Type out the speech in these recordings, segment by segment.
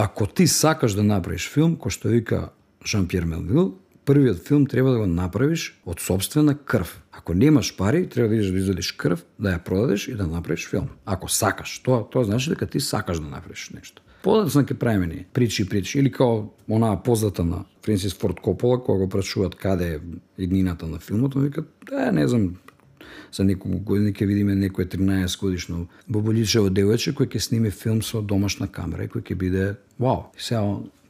Ако ти сакаш да направиш филм, кој што вика Жан-Пьер Мелвил, првиот филм треба да го направиш од собствена крв. Ако немаш пари, треба да идеш да извадиш крв, да ја продадеш и да направиш филм. Ако сакаш, тоа тоа значи дека ти сакаш да направиш нешто. Подоцна ќе правиме ние причи и причи или као онаа позната на Френсис Форд Копола кога го прашуваат каде е иднината на филмот, он вика, да, не знам, за неколку години ќе видиме некое 13 годишно боболичево девојче кој ќе сними филм со домашна камера и кој ќе биде вау. Сега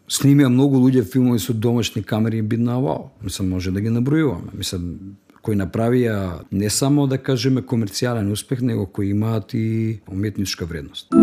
снимија многу луѓе филмови со домашни камери и бидна вау. Мислам може да ги набројуваме. Мислам кои направија не само да кажеме комерцијален успех, него кои имаат и уметничка вредност.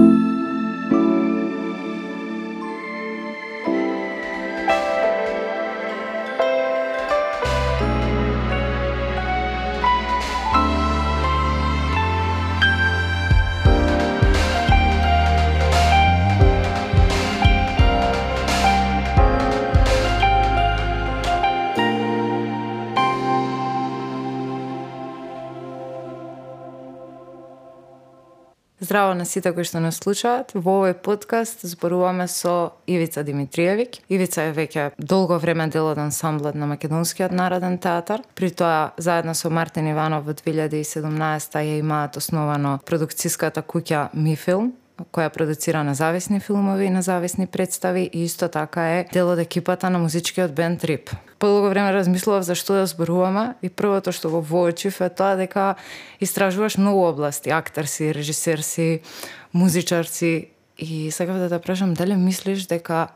На сите кои што нас слушаат. Во овој подкаст зборуваме со Ивица Димитриевиќ. Ивица е веќе долго време дел од ансамблот на Македонскиот народен театар. При тоа заедно со Мартин Иванов во 2017 ја имаат основано продукцијската куќа Мифилм, која продуцира независни филмови и независни представи и исто така е дел од екипата на музичкиот бенд Трип. Подолго време размислував за што да зборуваме и првото што го воочив е тоа дека истражуваш многу области, актер си, режисер си, музичар си и сакав да те прашам дали мислиш дека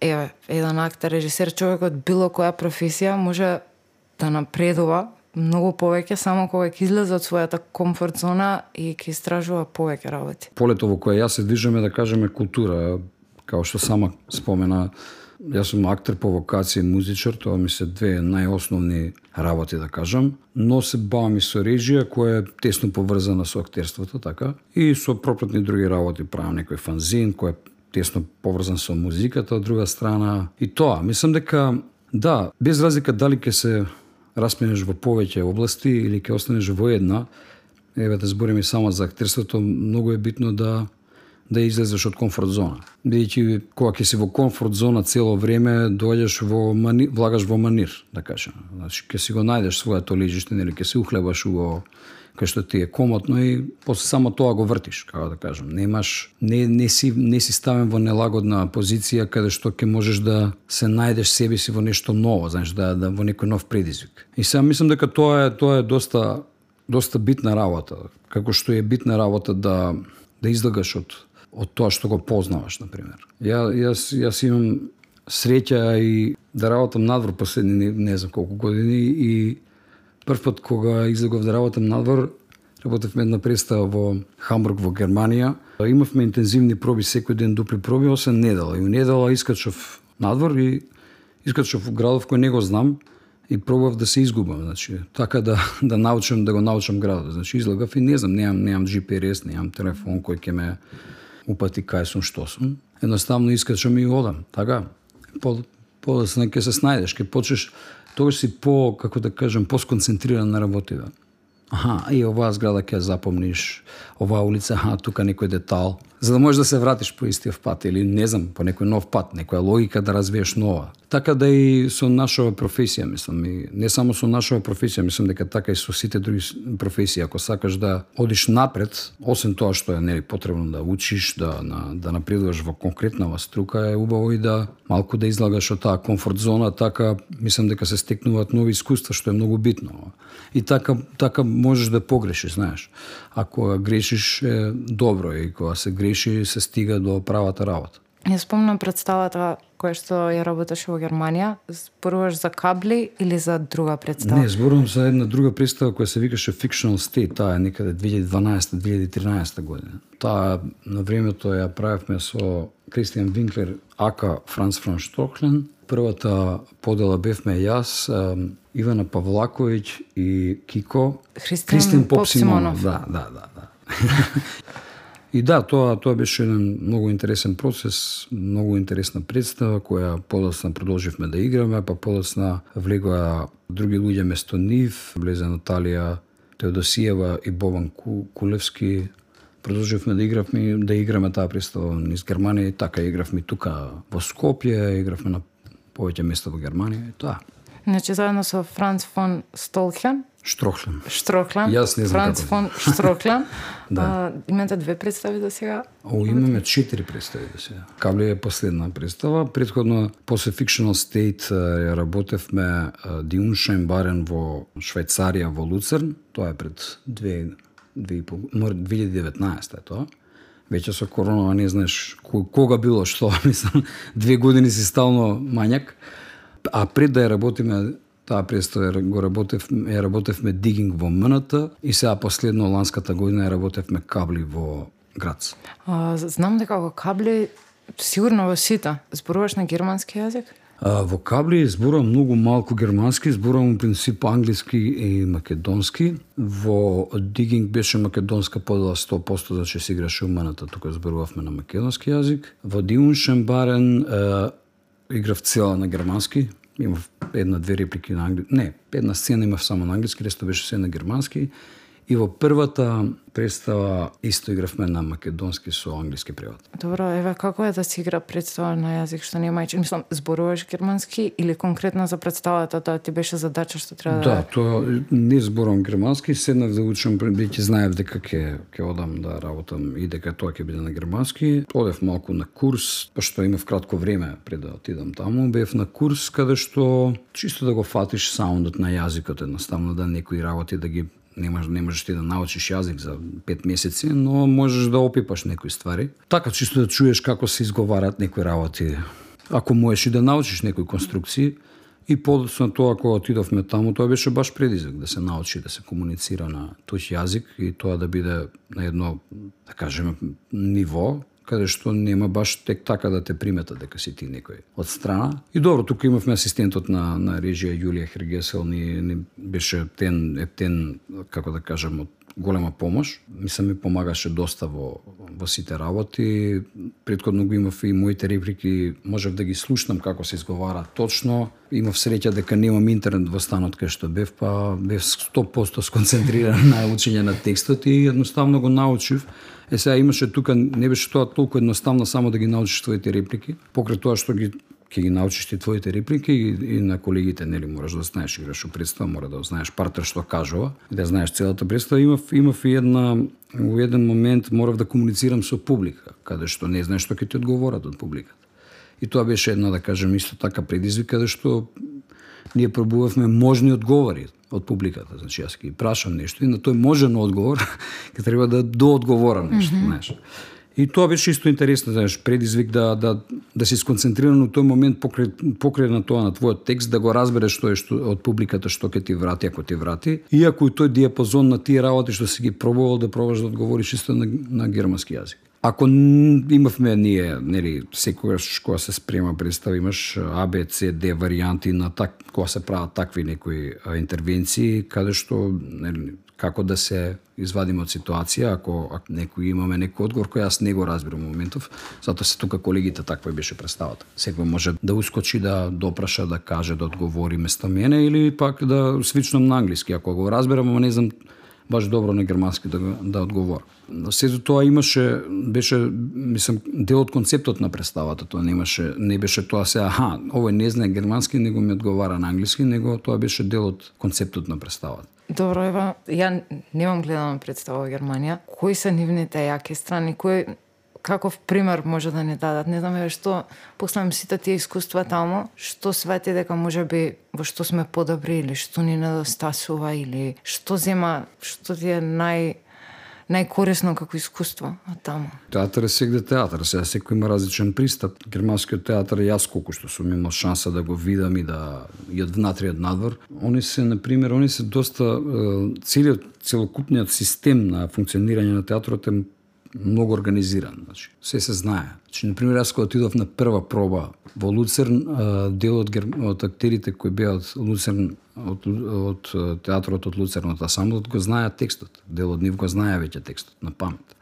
еве еден актер, режисер, човек од било која професија може да напредува многу повеќе само кога ќе излезе од својата комфорт зона и ќе истражува повеќе работи. Полето во кое јас се движиме да кажеме култура, као што сама спомена, Јас сум актер по вокација и музичар, тоа ми се две најосновни работи да кажам, но се бавам и со режија која е тесно поврзана со актерството, така, и со пропратни други работи, правам некој фанзин кој е тесно поврзан со музиката од друга страна. И тоа, мислам дека да, без разлика дали ќе се расменеш во повеќе области или ќе останеш во една, еве да збориме само за актерството, многу е битно да да излезеш од комфорт зона. Бидејќи кога ќе си во комфорт зона цело време, доаѓаш во мани, влагаш во манир, да кажам. Значи ќе си го најдеш своето лежиште, нели ќе се ухлебаш во кај што ти е комотно и после само тоа го вртиш, како да кажам. Немаш не не си не си ставен во нелагодна позиција каде што ќе можеш да се најдеш себе си во нешто ново, знаеш, да, да во некој нов предизвик. И сега мислам дека тоа е тоа е доста доста битна работа, како што е битна работа да да излагаш од од тоа што го познаваш на пример. Ја јас јас имам среќа и да работам надвор последни не, не знам колку години и Прв пат кога излегов да работам надвор, работевме една представа во Хамбург во Германија. Имавме интензивни проби секој ден дупли проби, осен недела. И у недела искачав надвор и искачав во градов кој не го знам и пробав да се изгубам, значи, така да да научам да го научам градот. Значи излегав и не знам, немам немам GPS, немам телефон кој ќе ме упати кај сум, што сум. Едноставно искачам и одам, така. По подоцна ќе се снајдеш, ќе почнеш тогаш си по, како да кажем, посконцентриран на работива. Аха, и оваа зграда ќе запомниш, оваа улица, аха, тука некој детал, за да можеш да се вратиш по истиот пат или не знам, по некој нов пат, некоја логика да развиеш нова. Така да и со нашава професија, мислам, и не само со нашава професија, мислам дека така и со сите други професии, ако сакаш да одиш напред, освен тоа што е нели потребно да учиш, да на, да напредуваш во конкретнава струка, е убаво и да малку да излагаш од таа комфорт зона, така мислам дека се стекнуваат нови искуства, што е многу битно. И така така можеш да погрешиш, знаеш. Ако грешиш е добро и кога се греши се стига до правата работа. Ја спомнам представата која што ја работеше во Германија, зборуваш за кабли или за друга представа? Не, зборувам за една друга представа која се викаше Fictional State, таа е некаде 2012-2013 година. Таа на времето ја правевме со Кристијан Винклер, ака Франц Фран Штоклен. Првата подела бевме јас, Ивана Павлаковиќ и Кико. Христијан Поп Симонов. Да, да, да. да. И да, тоа тоа беше еден многу интересен процес, многу интересна представа која подоцна продолживме да играме, па подоцна влегоа други луѓе место нив, влезе Наталија Теодосиева и Бован Кулевски, продолживме да игравме да играме таа представа низ Германија така игравме тука во Скопје, игравме на повеќе места во Германија и тоа. Значи заедно со Франц фон Столхен, Штрохлен. Штроклан, Јас не знам Франц како. фон Штроклан. Да. а, имате две представи до сега. О, имаме четири представи да се. Кабли е последна представа. Предходно после Fictional State ја работевме Die Unscheinbaren во Швајцарија во Луцерн. Тоа е пред две, две и пол, мор- 2019 е тоа. Веќе со коронава не знаеш ко- кога било што, мислам, две години си стално мањак. А пред да ја работиме таа представа го работев, ја работевме дигинг во МНТ и сега последно ланската година ја работевме кабли во Грац. А, знам дека во кабли сигурно во сите зборуваш на германски јазик? А, во кабли зборувам многу малку германски, зборувам во принцип англиски и македонски. Во дигинг беше македонска подела 100% да ќе се играше уманата, тука зборувавме на македонски јазик. Во Диуншен барен играв цела на германски, имав една-две реплики на англиски, не, една сцена имав само на англиски, ресто беше се на германски. И во првата представа исто игравме на македонски со англиски превод. Добро, еве како е да се игра представа на јазик што не мајчин? Мислам, зборуваш германски или конкретно за представата тоа ти беше задача што треба Да, тоа не зборувам германски, седнав да учам, бидејќи знаев дека ќе ќе одам да работам и дека тоа ќе биде на германски. Одев малку на курс, пошто имав кратко време пред да отидам таму, бев на курс каде што чисто да го фатиш саундот на јазикот, едноставно да некои работи да ги не можеш, не можеш ти да научиш јазик за пет месеци, но можеш да опипаш некои ствари. Така чисто да чуеш како се изговарат некои работи. Ако можеш и да научиш некои конструкции, И подоцна тоа кога отидовме таму, тоа беше баш предизвик да се научи да се комуницира на тој јазик и тоа да биде на едно, да кажеме, ниво каде што нема баш тек така да те примета дека си ти некој од страна. И добро, тука имавме асистентот на, на режија Јулија Хергесел, ни, ни беше тен, ептен, како да кажем, од голема помош. Мислам ми помагаше доста во, во сите работи. Предходно го имав и моите реплики, можев да ги слушнам како се изговара точно. Имав среќа дека немам интернет во станот кај што бев, па бев 100% сконцентриран на учење на текстот и едноставно го научив. Е сега имаше тука не беше тоа толку едноставно само да ги научиш твоите реплики, покрај тоа што ги ќе ги научиш ти твоите реплики и, и на колегите нели мораш да знаеш играш у представа, мора да знаеш партер што кажува, да знаеш целата представа. Имав имав и една во еден момент морав да комуницирам со публика, каде што не знаеш што ќе ти одговорат од публиката. И тоа беше една да кажем исто така предизвик каде што ние пробувавме можни одговори од публиката. Значи јас ги прашам нешто и на тој можен одговор ќе треба да доодговорам нешто, mm -hmm. знаеш. И тоа беше исто интересно, знаеш, предизвик да да да си сконцентриран у тој момент покрај покрај на тоа на твојот текст да го разбереш што е што од публиката што ќе ти врати ако ти врати. Иако и тој диапазон на тие работи што си ги пробувал да пробаш да одговориш исто на, на германски јазик. Ако имавме ние, нели, секогаш кога се спрема представа, имаш А, Б, С, Д варијанти на так, кога се прават такви некои интервенции, каде што, нели, како да се извадиме од ситуација, ако, ако некој имаме некој одговор кој јас не го разбирам во моментов, затоа се тука колегите таква и беше представата. Секој може да ускочи, да допраша, да каже, да одговори место мене или пак да свичнам на англиски, ако го разбирам, ама не знам баш добро на германски да, да одговор. Сето тоа имаше, беше, мислам, дел од концептот на представата. Тоа не имаше, не беше тоа се, аха, овој не знае германски, него ми одговара на англиски, него тоа беше дел од концептот на представата. Добро, ева, ја немам гледана представа во Германија. Кои се нивните јаки страни? кои каков пример може да ни дадат? Не знам што послам сите тие искуства таму, што свети дека може би во што сме подобри или што ни недостасува или што зема, што ти е нај најкорисно како искуство од таму. Театар е сегде театар, сега секој има различен пристап. Германскиот театар, јас колку што сум имал шанса да го видам и да и од внатре и од надвор, они се на пример, они се доста целиот целокупниот систем на функционирање на театрот е многу организиран, значи се се знае. Значи на пример јас кога отидов на прва проба во Луцерн, дел од, гер... од актерите кои беа од Луцерн од, од театрот од Луцерн од асамблот го знаеа текстот. Дел од нив го знаеа веќе текстот на памет.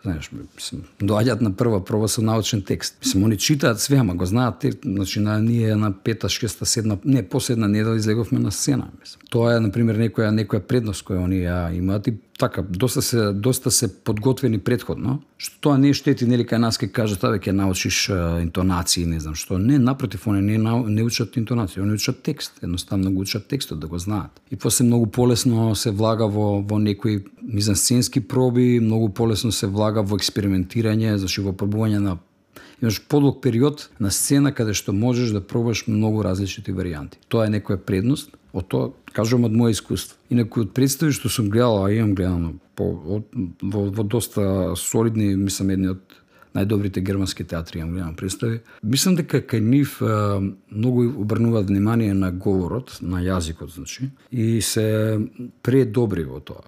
Знаеш, мислам, доаѓаат на прва проба со научен текст. Мислам, они читаат све, ама го знаат, те, значи на ние на пета, шеста, седна, не, последна недела излеговме на сцена, мислам. Тоа е на пример некоја некоја предност која они ја имаат и така доста се доста се подготвени предходно, што тоа не штети нели кај нас ке кажат абе ке научиш интонации, не знам што. Не, напротив, они не не учат интонации, они учат текст, едноставно го учат текстот да го знаат. И после многу полесно се влага во во некои мизансценски проби, многу полесно се влага во експериментирање, значи во пробување на имаш подолг период на сцена каде што можеш да пробаш многу различити варијанти. Тоа е некоја предност, од тоа кажувам од мое искуство. Инаку од представи што сум гледал, а имам гледано по, од, во, во доста солидни, мислам едни од најдобрите германски театри имам гледам представи. Мислам дека кај нив а, многу обрнуваат внимание на говорот, на јазикот, значи, и се предобри во тоа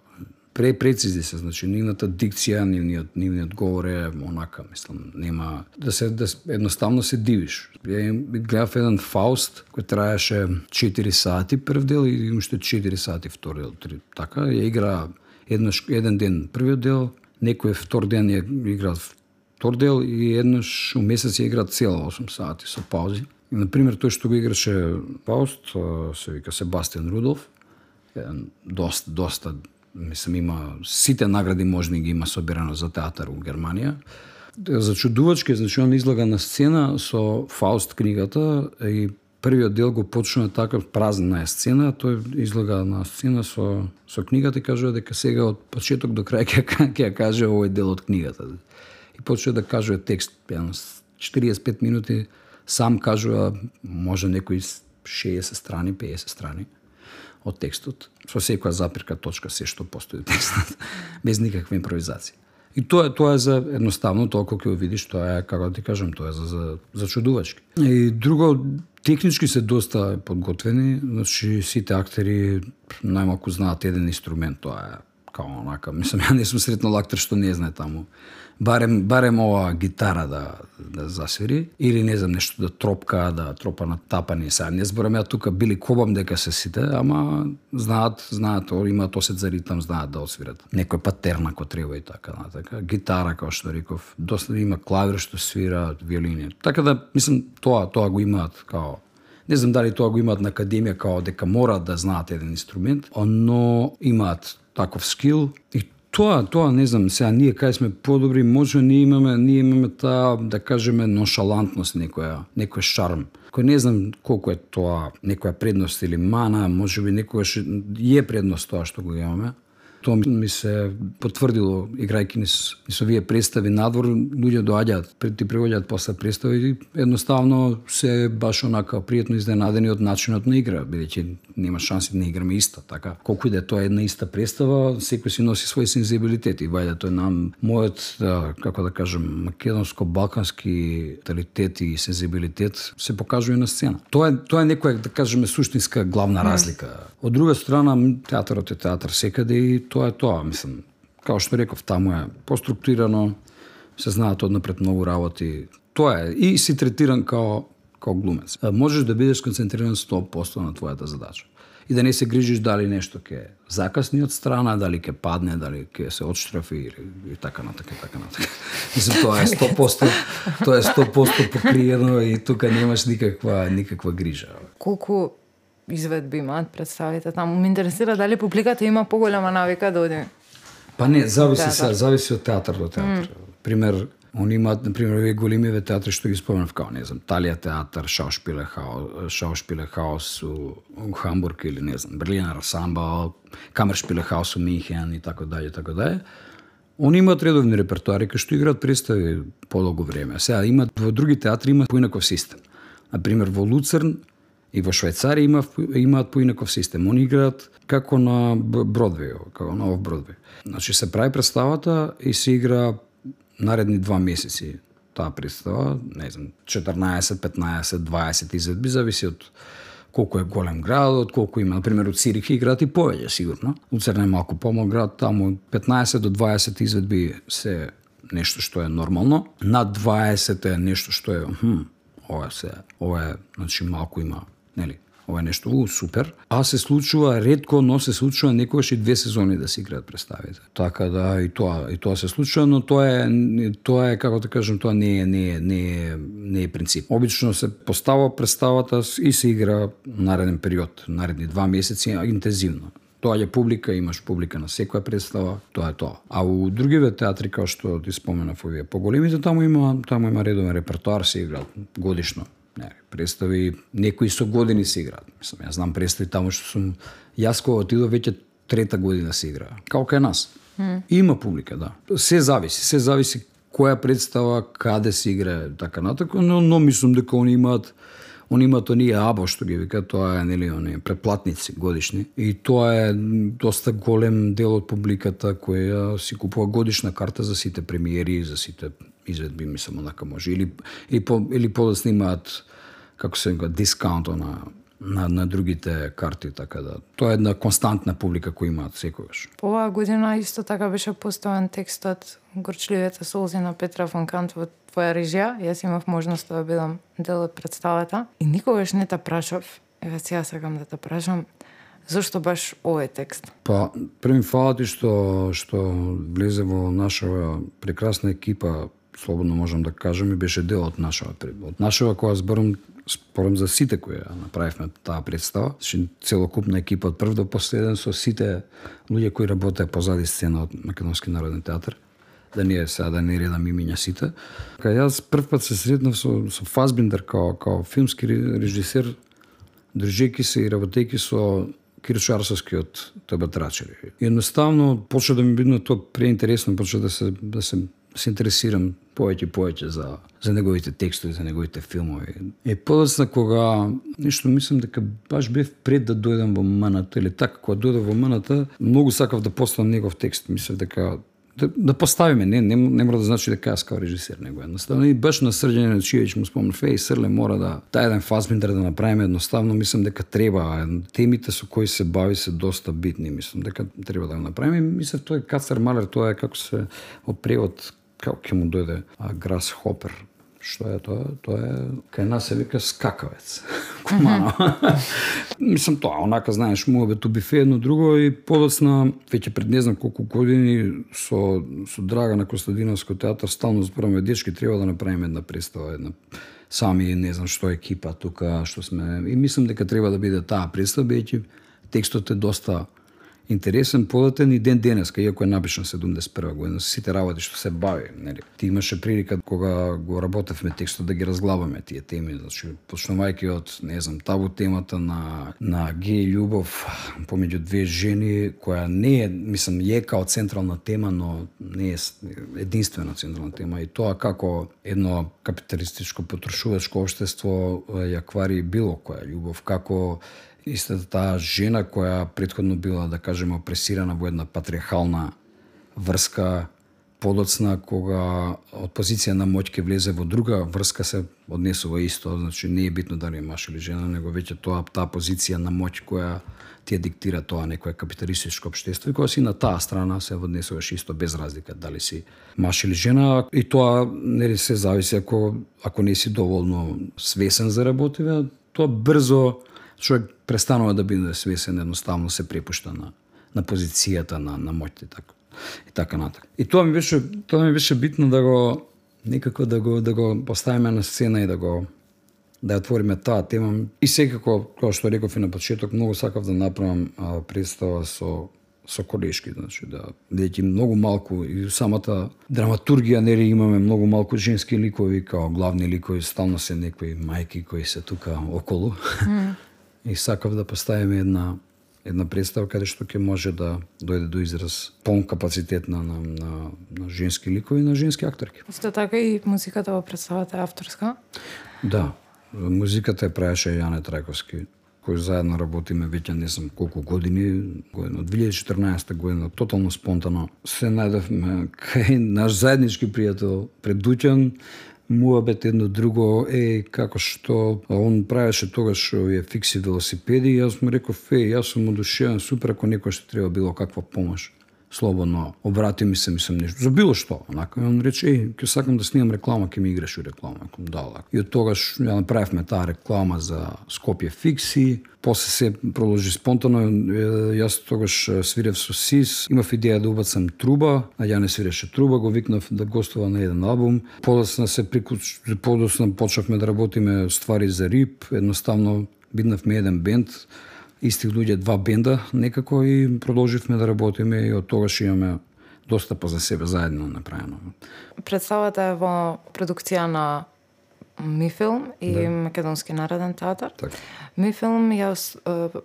препрецизни се, значи нивната дикција, нивниот нивниот говор е онака, мислам, нема да се да едноставно се дивиш. Ја гледав еден Фауст кој траеше 4 сати прв дел и уште 4 сати втор дел, три, така ја игра еднаш еден ден првиот дел, некој втор ден ја игра втор дел и еднаш у месец ја игра цела 8 сати со паузи. И, например, тој што го играше Фауст, се вика Себастијан Рудов, еден доста, доста, мислам, има сите награди можни ги има собирано за театар во Германија. За чудувачки, значи он излага на сцена со Фауст книгата и првиот дел го почнува така празна е сцена, тој излага на сцена со со книгата и кажува дека сега од почеток до крај ќе ќе ја каже овој дел од книгата. И почува да кажува текст, едно 45 минути сам кажува може некои 60 страни, 50 страни од текстот, со секоја запирка, точка, се што постои текстот, без никаква импровизација. И тоа тоа е за едноставно толку ќе го видиш, тоа е како да ти кажам, тоа е за за, за чудувачки. И друго технички се доста подготвени, значи сите актери најмалку знаат еден инструмент, тоа е као онака, мислам ја не сум сретнал актер што не знае таму барем барем ова гитара да да засвири или не знам нешто да тропка, да тропа на тапани. Сега не зборам ја тука били кобам дека се сите, ама знаат, знаат, о, имаат осет за ритам, знаат да освират. Некој патерн ако треба и така, така. Гитара како што реков, доста да има клавир што свира, виолини. Така да мислам тоа тоа го имаат као Не знам дали тоа го имаат на академија као дека мора да знаат еден инструмент, но имаат таков скил и тоа, тоа не знам, сега ние кај сме подобри, може ние имаме, ние имаме таа, да кажеме, ношалантност некоја, некој шарм. Кој не знам колку е тоа некоја предност или мана, може би некоја е предност тоа што го имаме. Тоа ми се потврдило играјќи ни с- ни со вие представи надвор, луѓе доаѓаат, пред ти превоѓаат после представи и едноставно се баш онака пријатно изненадени од начинот на игра, бидејќи нема шанси да не играме исто, така. Колку и да е тоа една иста представа, секој си носи свој сензибилитет и вајде тој нам мојот, да, како да кажем, македонско-балкански талитет и сензибилитет се покажува на сцена. Тоа е тоа е некоја да кажеме суштинска главна разлика. Од друга страна театарот е театар секаде и тоа е тоа, мислам. Као што реков, таму е поструктурирано, се знаат однапред многу работи. Тоа е и си третиран као као глумец. Можеш да бидеш концентриран 100% на твојата задача. И да не се грижиш дали нешто ќе закасни од страна, дали ќе падне, дали ќе се отштрафи или и така натака, така натака. Мислам, тоа е 100%, тоа е 100% покриено и тука немаш никаква никаква грижа. Колку изведби имаат представите таму? Ме интересира дали публиката има поголема навика да оди. Па не, зависи се, зависи од театар до театар. Пример, они имаат, на пример, овие големиве театри што ги споменав, као, не знам, Талија театар, Шаушпиле хаус, Шаушпиле хаус у, у Хамбург или не знам, Берлинер Ансамбл, Камершпиле хаус у Минхен и така даје, така даје. Они имаат редовни репертуари кај што играат представи подолго време. Сега имаат во други театри има поинаков систем. На пример во Луцерн и во Швајцарија има имаат поинаков систем. Они играат како на Бродвеј, како на ов Бродвеј. Значи се прави представата и се игра наредни два месеци таа представа, не знам, 14, 15, 20 изведби, зависи од колку е голем градот, колку има, например, од Цирих играат и повеќе, сигурно. Луцерн е малку помал град, таму 15 до 20 изведби се нешто што е нормално. Над 20 е нешто што е, хм, ова се, ова е, значи малку има, нели, ова е нешто супер. А се случува ретко, но се случува некогаш и две сезони да се играат представите. Така да и тоа и тоа се случува, но тоа е тоа е како да кажам, тоа не е не е не е не е принцип. Обично се постава представата и се игра нареден период, наредни два месеци интензивно. интензивно. доаѓа публика, имаш публика на секоја представа, тоа е тоа. А у другиве театри како што ти споменав овие поголемите таму има таму има редовен репертоар се играат годишно. Не, представи некои со години се играат. Мислам, јас знам представи таму што сум јас кога отидов веќе трета година се игра. Како кај нас. Mm. Има публика, да. Се зависи, се зависи која представа, каде се играе, така натако, но, но мислам дека они имаат они имаат оние або што ги вика, тоа е нели они преплатници годишни и тоа е доста голем дел од публиката која си купува годишна карта за сите премиери, за сите изведби, мислам, онака може или или по или по да снимаат како се вика дискаунт на на, на другите карти, така да. Тоа е една константна публика која имаат секогаш. Оваа година исто така беше поставен текстот Горчливите солзи на Петра фон Кант во твоја режија. Јас имав можност да бидам дел од представата и никогаш не те прашав, еве сега сакам да те прашам, Зошто баш овој текст? Па, први фала ти што, што влезе во наша прекрасна екипа, слободно можам да кажам, и беше дел од нашава. Од нашава која зборам спорам за сите кои ја направивме таа представа, значи целокупна екипа од прв до последен со сите луѓе кои работеа позади сцена од Македонски народен театар да не е сега да не редам имиња сите. Кај јас прв пат се сретнав со, со Фазбиндер као, као филмски режисер, држејќи се и работејќи со Кирчарсовскиот Трачери. И едноставно почна да ми бидно тоа преинтересно, почна да се да се да се интересирам повеќе и повеќе за за неговите текстови, за неговите филмови. е подоцна кога нешто мислам дека баш бев пред да дојдам во МНТ или така кога дојдов во МНТ, многу сакав да поставам негов текст, мислев дека да, да поставиме, не, не, не мора да значи дека јас као режисер, него едноставно и баш на Срđan Чијевич му спомнав, еј Срле мора да тај еден фазбиндер да направиме едноставно, мислам дека треба, темите со кои се бави се доста битни, мислам дека треба да го направиме. Мислам тоа е Малер, тоа е како се од превод како ќе му дојде Грас Хопер, што е тоа? Тоа е кај нас се вика скакавец. Кумано. Мислам тоа, онака знаеш, му бе бифе едно друго и подоцна веќе пред не знам колку години со со Драгана Костадиновско театар стално збораме дечки треба да направиме една представа, една сами не знам што екипа тука, што сме и мислам дека треба да биде таа представа бидејќи текстот е доста интересен, податен и ден денеска, иако е напишан 71 година, сите работи што се бави, нели. Ти имаше прилика кога го работевме текстот да ги разглабаме тие теми, значи почнувајќи од, не знам, табу темата на на геј љубов помеѓу две жени, која не е, мислам, е као централна тема, но не е единствена централна тема и тоа како едно капиталистичко потрошувачко општество ја квари било која љубов, како истата таа жена која предходно била, да кажеме, опресирана во една патриархална врска, подоцна кога од позиција на моќ ќе влезе во друга врска се однесува исто, значи не е битно дали е маж или жена, него веќе тоа таа позиција на моќ која ти диктира тоа некое капиталистичко општество и кога си на таа страна се однесуваш исто без разлика дали си маж или жена. И тоа нели се зависи ако ако не си доволно свесен за работиве, тоа брзо човек престанува да биде свесен, едноставно се препушта на, на позицијата на, на моќите така. И така натак. И тоа ми беше тоа ми беше битно да го некако да го да го поставиме на сцена и да го да отвориме таа тема. И секако, како што реков и на почеток, многу сакав да направам а, представа со со колешки, значи да бидејќи многу малку и самата драматургија нели имаме многу малку женски ликови као главни ликови, стално се некои мајки кои се тука околу. Mm и сакав да поставиме една една представа каде што ќе може да дојде до израз полн капацитет на, на, на, на женски ликови и на женски акторки. Исто така и музиката во представата е авторска? Да, музиката е правеше Јане Трајковски, кој заедно работиме веќе не знам колку години, година, 2014 година, тотално спонтано. Се најдовме кај наш заеднички пријател Предуќан, муабет едно друго, е, како што он правеше тогаш овие фикси велосипеди, јас му реков, е, јас сум одушевен, супер ако некој што треба било каква помош слободно обрати ми се, мислам нешто, за било што. Онака, и он рече, еј, ќе сакам да снимам реклама, ќе ми играш у реклама. Ком, да. И од тогаш ја направивме таа реклама за Скопје Фикси, после се продолжи спонтано, јас тогаш свирев со Сис, имав идеја да убацам труба, а ја не свиреше труба, го викнав да гостува на еден албум. Подосна се прикуч, подосна почнавме да работиме ствари за рип, едноставно биднавме еден бенд, исти луѓе, два бенда некако и продолживме да работиме и од тогаш имаме доста по за себе заедно направено. Представата е во продукција на Мифилм и да. Македонски народен театар. Така. Мифилм ја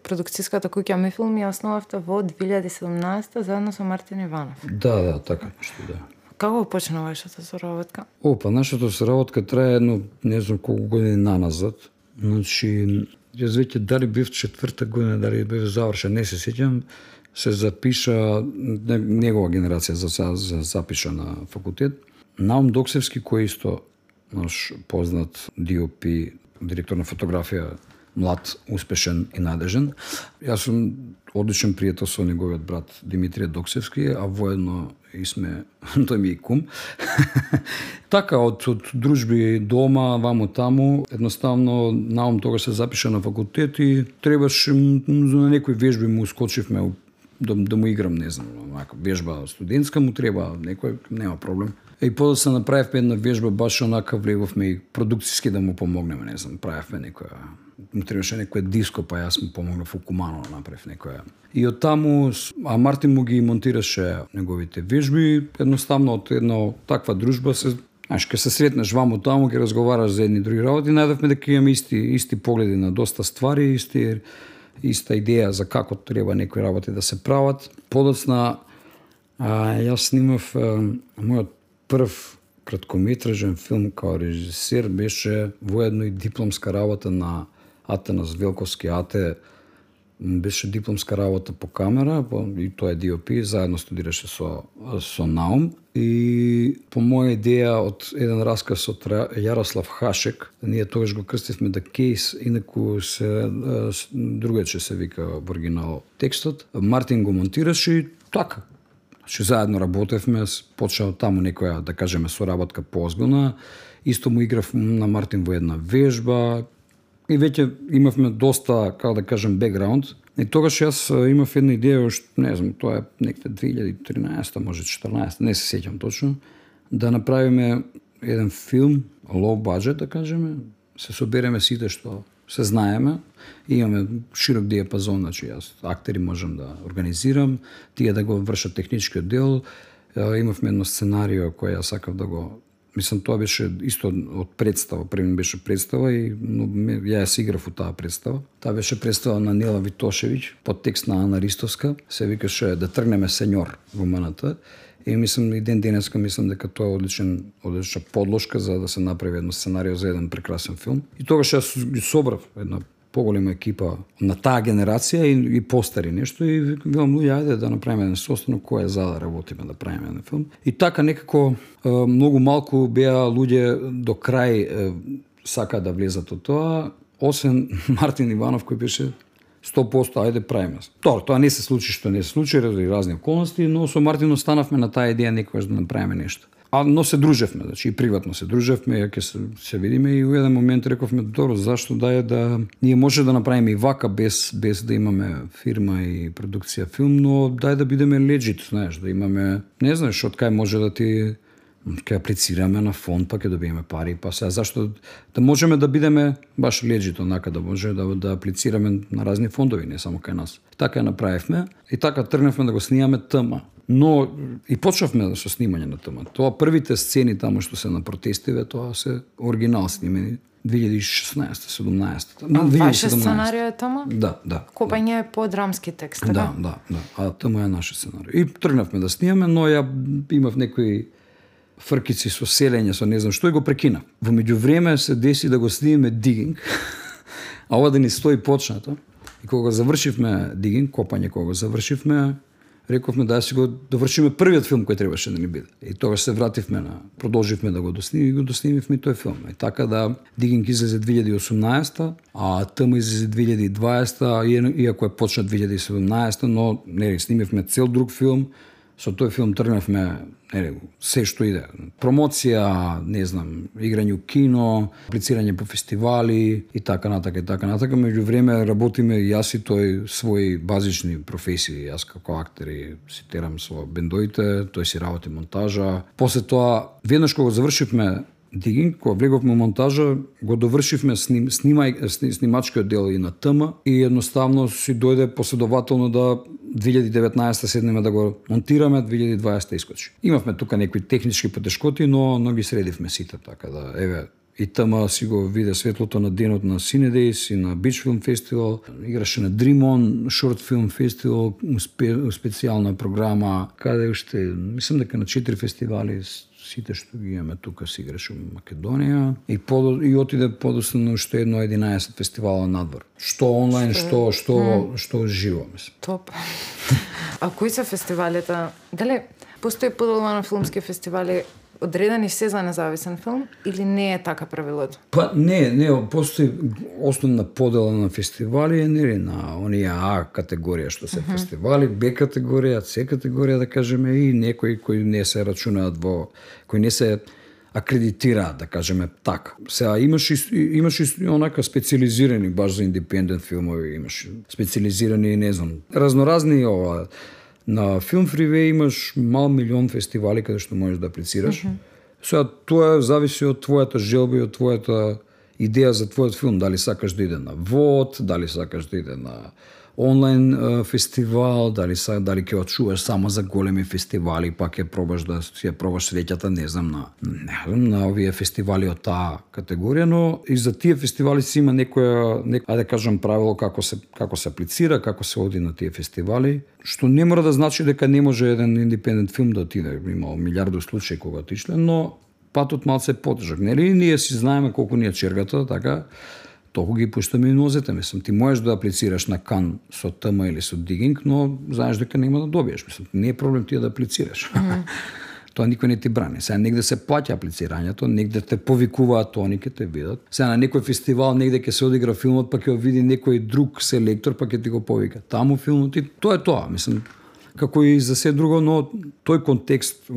продукцијската куќа Мифилм ја основавте во 2017 заедно со Мартин Иванов. Да, да, така што да. Како почна вашата соработка? Опа, нашата соработка трае едно, не знам колку години наназад. Значи, јас веќе дали бев четврта година, дали бев завршен, не се сеќам, се запиша, негова генерација за, за, за запиша на факултет. Наум Доксевски, кој исто наш познат DOP, директор на фотографија, млад, успешен и надежен. Јас сум одличен пријател со неговиот брат Димитрија Доксевски, а воедно и сме, тој ми и кум. така, од, од дружби дома, ваму таму, едноставно наум тога се запиша на факултет и требаше на некои вежби му скочивме да, да му играм, не знам, вежба студентска му треба, некој нема проблем. И се направивме една вежба, баш онака влеговме и продукцијски да му помогнеме, не знам, правевме некоја му требаше некој диско, па јас му помогнав у Кумано да направив некоја. И од таму, а Мартин му ги монтираше неговите вежби, едноставно од една таква дружба се Знаеш, ке се сретнеш ваму таму, ке разговараш за едни други работи, најдовме дека имаме исти, исти погледи на доста ствари, исти, иста идеја за како треба некои работи да се прават. Подоцна, а, јас снимав а, мојот прв краткометражен филм као режисер беше воедно и дипломска работа на Атанас Велковски Ате беше дипломска работа по камера, и тоа е DOP, заедно студираше со, со Наум. И по моја идеја од еден расказ од Јарослав Хашек, ние тогаш го крстивме да кейс, инаку се другаче се вика во оригинал текстот. Мартин го монтираше и така, Значи заедно работевме, почнаа таму некоја, да кажеме, соработка поозбилна. Исто му играв на Мартин во една вежба и веќе имавме доста, како да кажем, бекграунд. И тогаш јас имав една идеја, што не знам, тоа е некаде 2013, може 14, не се сеќам точно, да направиме еден филм, low budget, да кажеме, се собереме сите што се знаеме, имаме широк диапазон, значи јас актери можам да организирам, тие да го вршат техничкиот дел. Имавме едно сценарио кој ја сакав да го Мислам, тоа беше исто од представа, преми беше представа и но, ја се играв у таа представа. Таа беше представа на Нела Витошевиќ, под текст на Ана Ристовска, се викаше Да тргнеме сеньор во маната. И мислам и ден денеска мислам дека тоа е одличен одлична подложка за да се направи едно сценарио за еден прекрасен филм. И тогаш јас собрав една поголема екипа на таа генерација и, и постари нешто и викам луѓе ајде да направиме еден состанок кој е за да работиме да правиме еден филм. И така некако многу малку беа луѓе до крај сака да влезат од тоа, освен Мартин Иванов кој беше 100% ајде правиме. Тоа, тоа не се случи што не се случи, ради разни околности, но со Мартин останавме на таа идеја некогаш да направиме нешто. А но се дружевме, значи и приватно се дружевме, ја ќе се, се видиме и у еден момент рековме добро, зашто да е да ние може да направиме и вака без без да имаме фирма и продукција филм, но дај да бидеме legit, знаеш, да имаме, не знаеш од кај може да ти ќе аплицираме на фонд, па ќе добиеме пари, па сега зашто да можеме да бидеме баш леджито, онака да може да да аплицираме на разни фондови, не само кај нас. Така ја направивме и така тргнавме да го снимаме тема. Но и почнавме со снимање на тма. Тоа првите сцени таму што се на протестиве, тоа се оригинал снимени 2016-17. А ваше сценарио е тама? Да, да. Копање е по драмски текст, така? Да, да, да. А тама е наше сценарио. И тргнавме да снимаме, но ја имав некои фркици со селење, со не знам што и го прекина. Во меѓувреме се деси да го снимеме дигинг, а ова да ни стои почнато. И кога завршивме дигинг, копање кога завршивме, рековме да си го довршиме првиот филм кој требаше да ни биде. И тогаш се вративме на продолживме да го доснимиме и го доснимивме тој филм. И така да Дигинг излезе 2018, а Тма излезе 2020, иако е почна 2017, но не снимивме цел друг филм со тој филм тргнавме нели, се што иде. Промоција, не знам, играње у кино, аплицирање по фестивали и така натака и така натака. Меѓу време работиме јас и тој свои базични професии. Јас како актер и си терам со бендоите, тој си работи монтажа. После тоа, веднаш кога завршивме Дигинг, кога влеговме монтажа, го довршивме сним, снимај, снимачкиот дел и на тема и едноставно си дојде последователно да 2019 седнеме да го монтираме, 2020 искочи. Имавме тука некои технички потешкоти, но, но ги средивме сите, така да, еве, и тама си го виде светлото на денот на Cineday's и на Beach Film Festival. Играше на Dream On Short Film Festival, спе, специјална програма, каде уште, мислам дека на четири фестивали сите што ги имаме тука се играше во Македонија и подо, и отиде подоцна на уште едно 11 фестивала надвор. Што онлайн, што што што живо, мислам. Топ. А кои се фестивалите? Дали постои на филмски фестивали одредени се за независен филм или не е така правилото? Па не, не, постои основна подела на фестивали е нели на оние А категорија што се фестивали, Б категорија, С категорија да кажеме и некои кои не се рачунаат во кои не се акредитираат, да кажеме така. Сега имаш и, имаш и онака специализирани баш за индепендент филмови, имаш специализирани, не знам, разноразни ова на Film Freeway имаш мал милион фестивали каде што можеш да аплицираш. Сега тоа зависи од твојата желба и од твојата идеја за твојот филм, дали сакаш да иде на ВОД, дали сакаш да иде на онлайн фестивал, дали са дали ќе очуваш само за големи фестивали, па ќе пробаш да ќе пробаш среќата, не знам на не знам на овие фестивали од таа категорија, но и за тие фестивали си има некоја нек, ајде да кажам правило како се како се аплицира, како се оди на тие фестивали, што не мора да значи дека не може еден индепендент филм да отиде, имало милиарду случаи кога отишле, но патот малце потежок, нели? Ние си знаеме колку ни е чергата, така толку ги пуштаме и нозете, мислам. Ти можеш да аплицираш на Кан со ТМ или со Дигинг, но знаеш дека нема да добиеш. Мислам, не е проблем ти да аплицираш. Тоа никој не ти брани. Сега негде се плаќа аплицирањето, негде те повикуваат тони ќе те видат. Сега на некој фестивал негде ќе се одигра филмот, па ќе го види некој друг селектор, па ќе ти го повика. Таму филмот и тоа е тоа, мислам. Како и за се друго, но тој контекст,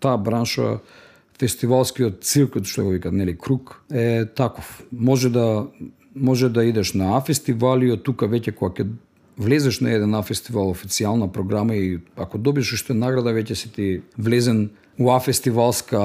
таа бранша, фестивалскиот циркот што го викат, нели, круг е таков. Може да може да идеш на А фестивали, од тука веќе кога ќе влезеш на еден фестивал официјална програма и ако добиш уште награда веќе си ти влезен А фестивалска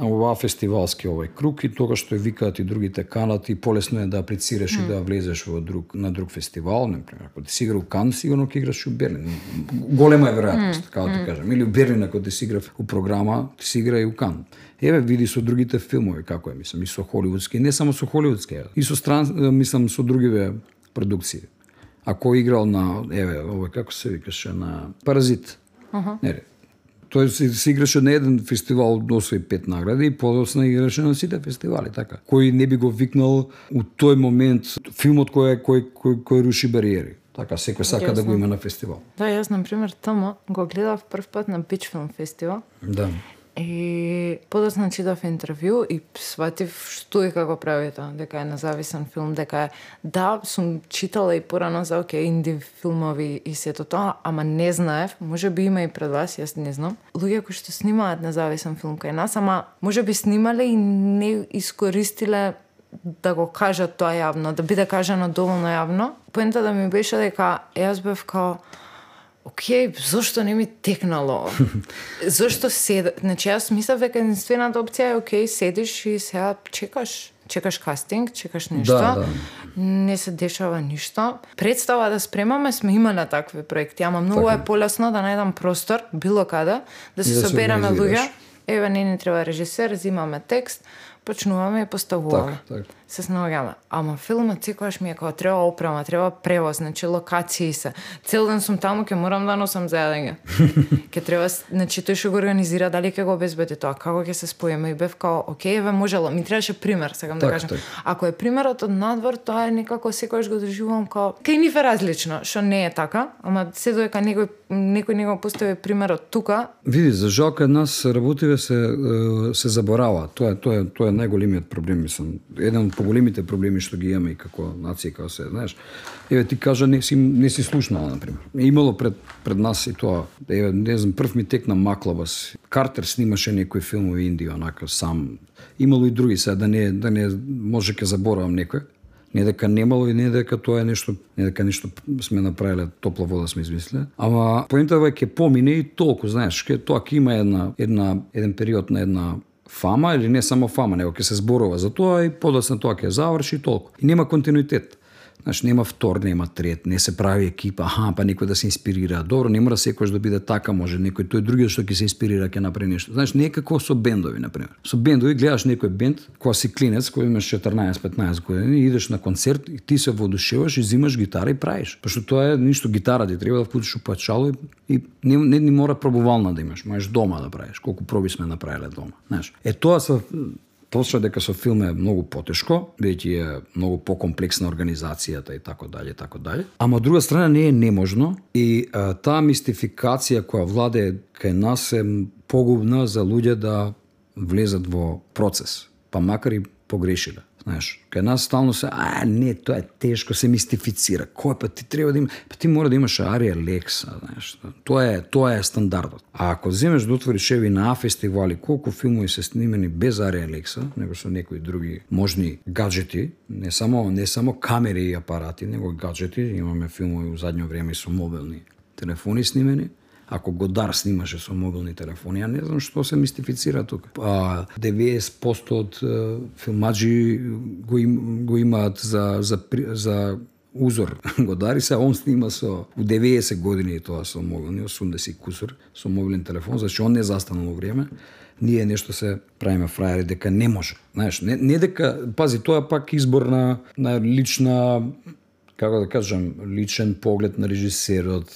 А фестивалски овој круг и тогаш што викаат и другите канат и полесно е да аплицираш mm. и да влезеш во друг на друг фестивал, например, ако ти си игра у Кан, сигурно ќе играш у Берлин. Голема е веројатност, mm. како да кажам. Или у Берлин ако ти си игра у програма, ти си игра и у Кан. Еве види со другите филмови како е, мислам, и со холивудски, не само со холивудски, и со стран, мислам со другиве продукции. Ако играл на, еве, ова како се викаше, на Паразит. Ага. Не, тој се, се играше на еден фестивал, освои пет награди и подоцна играше на сите фестивали, така. Кој не би го викнал у тој момент филмот кој кој кој, кој руши бариери. Така секој сака да го има на фестивал. Да, јас на пример тамо го гледав прв пат на Beach Film Festival Да. И подоцна читав интервју и сватив што и како прави тоа, дека е независен филм, дека е да, сум читала и порано за оке инди филмови и сето тоа, ама не знаев, може би има и пред вас, јас не знам. Луѓе кои што снимаат независен филм кај нас, ама може би снимале и не искористиле да го кажат тоа јавно, да биде кажано доволно јавно. Поента да ми беше дека јас бев као Океј, зошто не ми текнало? зошто сед... Значи, јас мислев дека единствената опција е океј, седиш и сега чекаш. Чекаш кастинг, чекаш нешто. Да, да. Не се дешава ништо. Представа да спремаме сме имале такви проекти, ама многу Така. е полесно да најдам простор било каде, да се да собереме луѓе. Еве не ни треба режисер, зимаме текст, почнуваме и поставуваме. Така, така. Се снаоѓаме. Ама филмот секогаш ми е како треба опрема, треба превоз, значи локации се. Цел ден сум таму, ќе морам да носам за јадење. ќе треба, значи тој што го организира, дали ќе го обезбеди тоа, како ќе се споиме и бев као, окей, еве можело, ми требаше пример, сакам да Така, кажам. така. Ако е примерот од надвор, тоа е некако секогаш го доживувам као кај нив е различно, што не е така, ама се додека некој некој не го постави примерот тука, Види, за жал кај нас работиве се се заборава. Тоа е тоа е тоа е најголемиот проблем, мислам. Еден од поголемите проблеми што ги имаме и како нација, како се, знаеш. Еве ти кажа не си не си слушнала на пример. Имало пред пред нас и тоа. Еве не знам, прв ми текна Маклабас. Картер снимаше некои филмови Индија онака сам. Имало и други сега да не да не може ќе заборавам некој. Не дека немало и не дека тоа е нешто, не дека нешто сме направиле топла вода сме измислиле. Ама поентава е ќе помине и толку, знаеш, ке тоа ќе има една една еден период на една фама или не само фама, него ќе се зборува за тоа и подоцна тоа ќе заврши и толку. И нема континуитет. Значи нема втор, нема трет, не се прави екипа, аха, па некој да се инспирира. Добро, не мора секојаш да биде така, може некој тој другиот што ќе се инспирира ќе направи нешто. Значи не како со бендови на пример. Со бендови гледаш некој бенд, кога си клинец, кој имаш 14-15 години, идеш на концерт и ти се воодушеваш и земаш гитара и правиш. Пошто тоа е ништо гитара ти треба да вклучиш упачало и, и не, не, не мора пробувална да имаш, можеш дома да правиш. Колку проби сме направиле дома. Знаеш, е тоа се Точно дека со филм е многу потешко, бидејќи е многу покомплексна организацијата и така дали, така дали. Ама од друга страна не е неможно и а, таа мистификација која владе кај нас е погубна за луѓе да влезат во процес, па макар и погрешиле. Знаеш, кај нас стално се, а не, тоа е тешко, се мистифицира. Кој па ти треба да има, па ти мора да имаш Арија Лекса, знаеш. Тоа е, тоа е стандардот. А ако земеш да отвориш еви на фестивали, колку филмови се снимени без Арија Лекса, него со некои други можни гаджети, не само не само камери и апарати, него гаджети, имаме филмови во задњо време со мобилни телефони снимени, ако Годар снимаше со мобилни телефони, ја не знам што се мистифицира тука. А 90% од филмаджи го, им, го имаат за, за, за узор Годар и се он снима со у 90 години тоа со мобилни 80 кусор со мобилен телефон, зашто он не застанал време ние нешто се правиме фраери дека не може. Знаеш, не, не дека, пази, тоа пак избор на, на лична како да кажам, личен поглед на режисерот,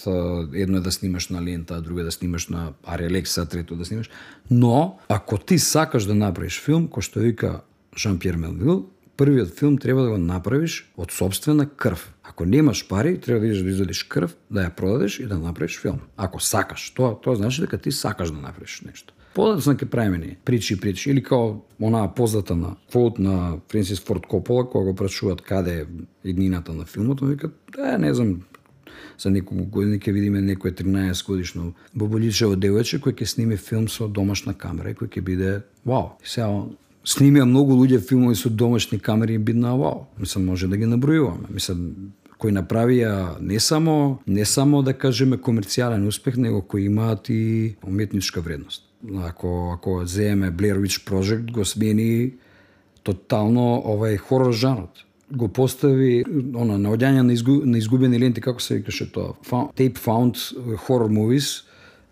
едно е да снимаш на лента, друго е да снимаш на Арелекса, трето да снимаш. Но, ако ти сакаш да направиш филм, кој што вика Жан-Пьер Мелвил, првиот филм треба да го направиш од собствена крв. Ако немаш пари, треба да идеш да извадиш крв, да ја продадеш и да направиш филм. Ако сакаш, тоа тоа значи дека ти сакаш да направиш нешто. Подоцна ке правиме ни причи причи или као онаа позната на квот на Френсис Форд Копола кога го прашуваат каде е иднината на филмот, он вика, да, не знам, за неколку години ќе видиме некој 13 годишно боболичево девојче кој ќе сними филм со домашна камера и кој ќе биде вау. Сега снимија многу луѓе филмови со домашни камери и бидна вау. Мислам може да ги набројуваме. Мислам кои направија не само не само да кажеме комерцијален успех, него кои имаат и уметничка вредност ако ако земе Blair Witch Project го смени тотално овај хорор жанрот. Го постави она наоѓање на, изгу, на изгубени ленти како се викаше тоа? Tape found horror movies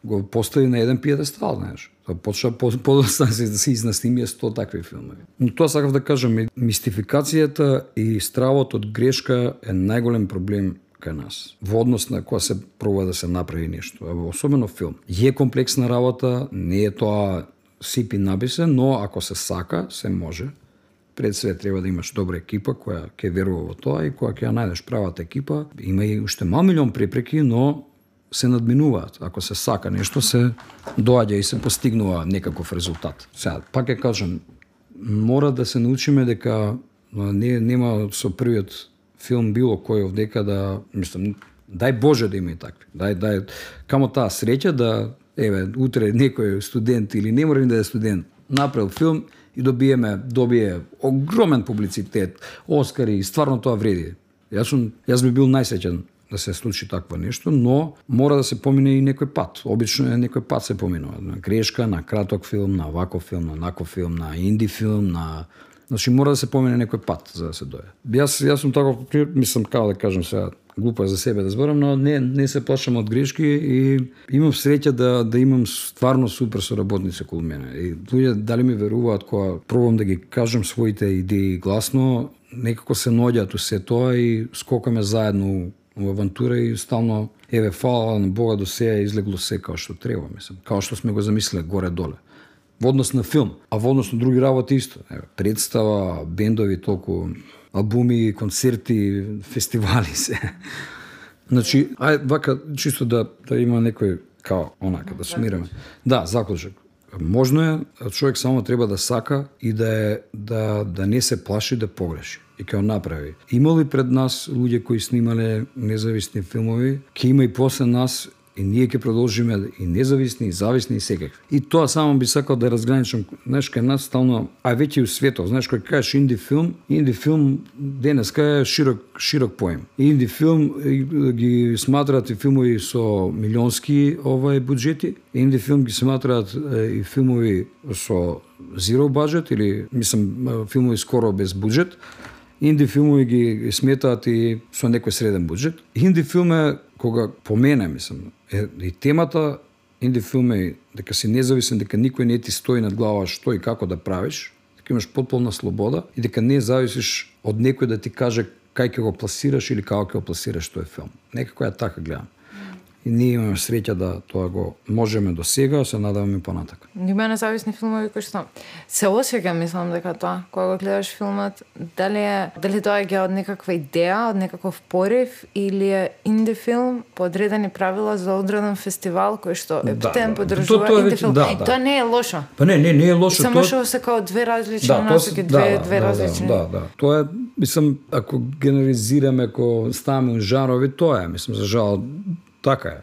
го постави на еден пиедестал знаеш. Тоа почна по, подоцна да се да се изнаснимија 100 такви филмови. Но тоа сакав да кажам мистификацијата и стравот од грешка е најголем проблем кај нас во однос на кога се пробува да се направи нешто, особено филм. Е комплексна работа, не е тоа сипи набисе, но ако се сака, се може. Пред све треба да имаш добра екипа која ќе верува во тоа и која ќе ја најдеш правата екипа. Има и уште мал милион препреки, но се надминуваат. Ако се сака нешто, се доаѓа и се постигнува некаков резултат. Сега, пак ќе кажам, мора да се научиме дека не, нема со првиот филм било кој овдека да, мислам, дај Боже да има и такви. Дај, дај, камо таа среќа да, еве, утре некој студент или не мора да е студент, направил филм и добиеме, добие огромен публицитет, Оскари, и стварно тоа вреди. Јас сум, јас би бил најсеќен да се случи такво нешто, но мора да се помине и некој пат. Обично е некој пат се поминува. На грешка, на краток филм, на ваков филм, на наков филм, на инди филм, на Значи мора да се помине некој пат за да се дојде. Јас јас сум таков, мислам како да кажам сега глупа за себе да зборам, но не не се плашам од грешки и имам среќа да да имам стварно супер соработници околу мене. И луѓе дали ми веруваат кога пробам да ги кажам своите идеи гласно, некако се наоѓаат усе тоа и скокаме заедно во авантура и стално еве фала на Бога до сега излегло се како што треба, мислам, како што сме го замислиле горе доле во однос на филм, а во однос на други работи исто. Представа, бендови, толку албуми, концерти, фестивали се. Значи, ај вака чисто да да има некој као онака да сумираме. Да, заклучок. Можно е, човек само треба да сака и да е да да не се плаши да погреши и ќе направи. Има ли пред нас луѓе кои снимале независни филмови, ќе има и после нас И ние ќе продолжиме и независни, и зависни, и секакви. И тоа само би сакал да разграничам, знаеш, кај нас стално, а веќе и у светот, знаеш, кој кажеш инди филм, инди филм денеска е широк, широк поем. Инди филм ги сматраат и филмови со милионски овај буџети, инди филм ги сматраат и филмови со zero budget или мислам филмови скоро без буџет. Инди филмови ги сметаат и со некој среден буџет. Инди филм е кога по мене, мислам, е, и темата инди филм е дека си независен, дека никој не ти стои над глава што и како да правиш, дека имаш потполна слобода и дека не зависиш од некој да ти каже кај ќе го пласираш или како ќе го пласираш тој филм. Некако ја така гледам и ние имаме среќа да тоа го можеме до сега, се надаваме понатака. Има независни филмови кои што се осеќам, мислам дека тоа кога го гледаш филмот, дали е дали тоа е од некаква идеја, од некаков порив или е инди филм по одредени правила за одреден фестивал кој што е да, да. поддржува то, инди филм. Да, да. Тоа не е лошо. Па не, не, не е лошо. Само што се као две различни да, насоки, две да, две да, различни. Да, да, да. Тоа е мислам ако генерализираме, ако ставаме жанрови, тоа е, мислам за жал Така е.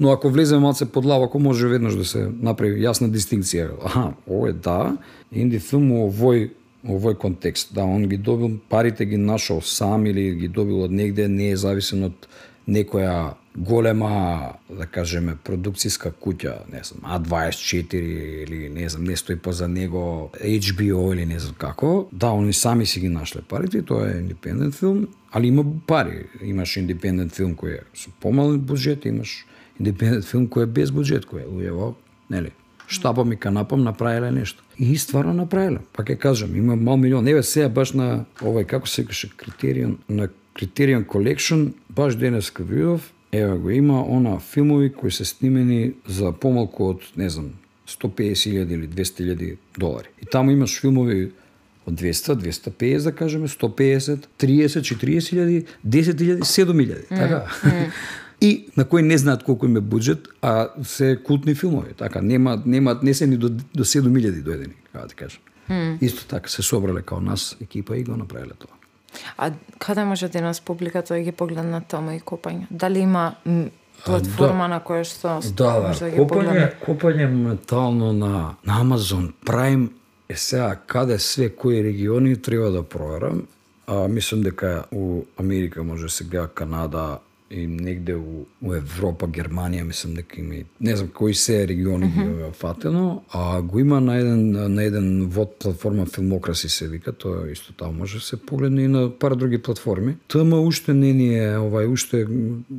Но ако влеземе малце подлабоко, може веднаш да се направи јасна дистинкција. Аха, ово е да, инди филм овој овој контекст. Да, он ги добил, парите ги нашол сам или ги добил од негде, не е зависен од некоја голема, да кажеме, продукцијска куќа, не знам, А24 или не знам, не стои поза него HBO или не знам како. Да, они сами си ги нашле парите, тоа е индепендент филм, али има пари. Имаш индепендент филм кој е со помален буџет, имаш индепендент филм кој е без буџет, кој е луѓе нели? Штапам и канапам направиле нешто. И стварно направиле. Па ќе кажам, има мал милион. Еве сега баш на овој како се каже критерион на Criterion Collection, баш денеска видов, еве го има она филмови кои се снимени за помалку од, не знам, 150.000 или 200.000 долари. И таму имаш филмови од 200, 250 да кажеме, 150, 30, 40.000, 10.000, 7.000, така. Mm. и на кои не знаат колку им е буџет, а се култни филмови, така, нема нема не се ни до до 7.000 дојдени, како да кажам. Mm. Исто така се собрале као нас екипа и го направиле тоа. А каде може да нас публиката да ги погледна тома и копање? Дали има платформа да. на која што да, да, може да ги копање, копање моментално на, на Amazon Prime е сега каде све кои региони треба да проверам. А, мислам дека у Америка може се гледа Канада, и негде у, у Европа, Германија, мислам дека има не знам кои се региони mm -hmm. ги фатено, а го има на еден на еден вод платформа Филмокраси се вика, тоа исто таму може да се погледне и на пар други платформи. Тама уште не ни е, овај уште